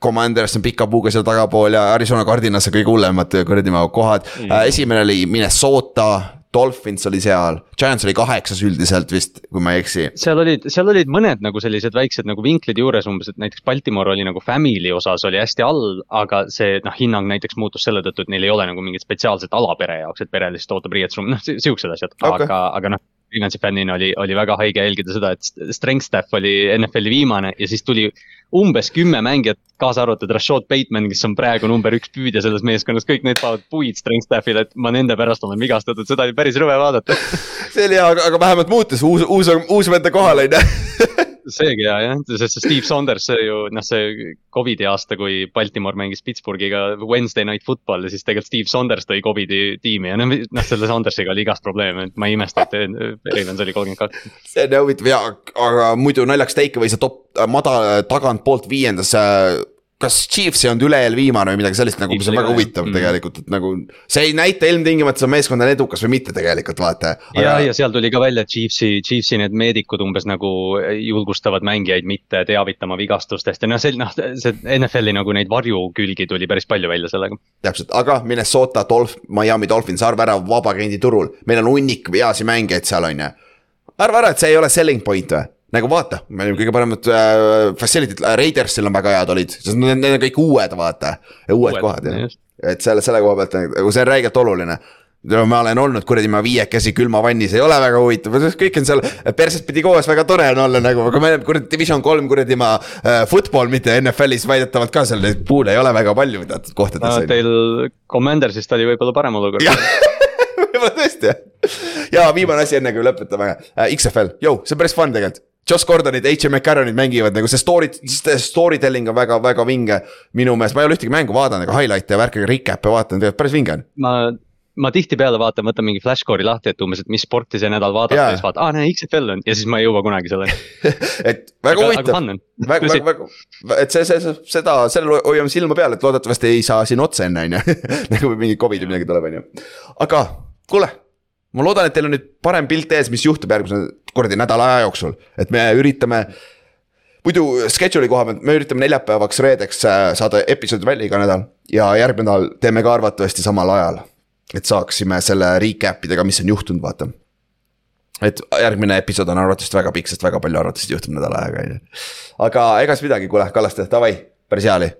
Commanders on pika puuga seal tagapool ja Arizona Cardinals on kõige hullemad kuradi kohad mm.. esimene oli Minnesota, Dolphins oli seal, Giants oli kaheksas üldiselt vist, kui ma ei eksi. seal olid, seal olid mõned nagu sellised väiksed nagu vinklid juures umbes, et näiteks Baltimore oli nagu family osas oli hästi all, aga see noh, hinnang näiteks muutus selle tõttu, et neil ei ole nagu mingit spetsiaalset ala pere jaoks, et pere lihtsalt ootab riietusruumi, noh si- siuksed asjad okay., aga, aga noh. Ravens'i fännina oli, oli väga haige jälgida seda, et strength staff oli NFL-i viimane ja siis tuli umbes kümme mängijat, kaasa arvatud Rashad Bateman, kes on praegu number üks püüdja selles meeskonnas, kõik need panevad puid strength staff'ile, et ma nende pärast olen vigastatud, seda oli päris rõve vaadata. See oli hea, aga vähemalt muutus, uus, uus, uus vend kohal, on ju seegi ja jah, sest see Steve Saunders, see ju noh, see Covidi aasta, kui Baltimore mängis Pittsburghiga Wednesday night football'i, siis tegelikult Steve Saunders tõi Covidi tiimi ja noh, noh selle Saundersiga oli igast probleeme, et ma ei imesta, et Ravens oli kolmkümmend kaks. see on huvitav ja, aga muidu naljaks take või see top, madal, tagantpoolt viiendas kas Chiefs ei olnud üle-eel viimane või midagi sellist nagu, mis on väga huvitav mm. tegelikult, et nagu. see ei näita ilmtingimata, see meeskond on edukas või mitte tegelikult vaata aga.... ja, ja seal tuli ka välja, et Chiefsi, Chiefsi need meedikud umbes nagu julgustavad mängijaid mitte teavitama vigastustest ja noh, see noh, see NFL-i nagu neid varjukülgi tuli päris palju välja sellega. täpselt, aga Minnesota Dolph-, Miami Dolphins arva ära vabakrendi turul, meil on hunnik heasi mängijaid seal on ju. arva ära, et see ei ole selling point või nagu vaata, me olime kõige paremad äh, facility'd äh,, Raidersil on väga head olid, sest need, need on kõik uued, vaata. uued, kohad jah, et selle, selle koha pealt nagu see on räigelt oluline. Ma olen olnud kuradi ma viiekesi külmavannis, ei ole väga huvitav, kõik on seal persest pidi koos, väga tore on olla nagu, aga me oleme kuradi division kolm kuradi ma äh, football, mitte NFL-is väidetavalt ka seal neid puule ei ole väga palju teatud kohtades no,. Teil Commandersist oli võib-olla parem olukord. Võib-olla tõesti jah. ja viimane asi, enne kui lõpetame. Äh,, XFL, jõu, see on päris fun tegelikult Josh Gordonid, H.M. McCarronid mängivad nagu see story, story telling on väga, väga vinge. minu meelest, ma ei ole ühtegi mängu vaadanud, aga highlight'e ja värki, recap'e vaatan, tegelikult päris vinge on. ma, ma tihtipeale vaatan, võtan mingi flashcore'i lahti, et umbes, et mis sporti see nädal vaadata ja siis vaatan, aa näe, XFL on ja siis ma ei jõua kunagi selleni et väga huvitav, väga, väga, väga, et see, see, seda, sellel hoiame silma peal, et loodetavasti ei saa siin otsa enne, on ju. nagu mingi Covid või midagi tuleb, on ju. aga kuule ma loodan, et teil on nüüd parem pilt ees, mis juhtub järgmise kuradi nädala aja jooksul, et me üritame. muidu schedule'i koha pealt, me üritame neljapäevaks, reedeks äh, saada episoodi välja iga nädal ja järgmine nädal teeme ka arvatavasti samal ajal. et saaksime selle recap idega, mis on juhtunud, vaata. et järgmine episood on arvatavasti väga pikk, sest väga palju arvatavasti juhtub nädala ajaga, on ju. aga ega siis midagi, kuule, Kallaste, davai, päris hea oli.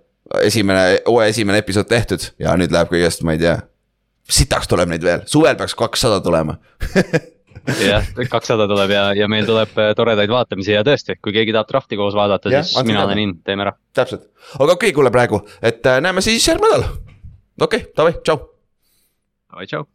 esimene, hooaja esimene episood tehtud ja nüüd läheb kõigest, ma ei tea sitaks tuleb neid veel, suvel peaks kakssada tulema jah, kakssada tuleb ja, ja meil tuleb äh, toredaid vaatamisi ja tõesti, kui keegi tahab drafti koos vaadata, siis mina olen in, teeme ära. täpselt, aga okei okay,, kuule praegu, et äh, näeme siis järgmine nädal. okei okay,, davai, tšau. davai, tšau.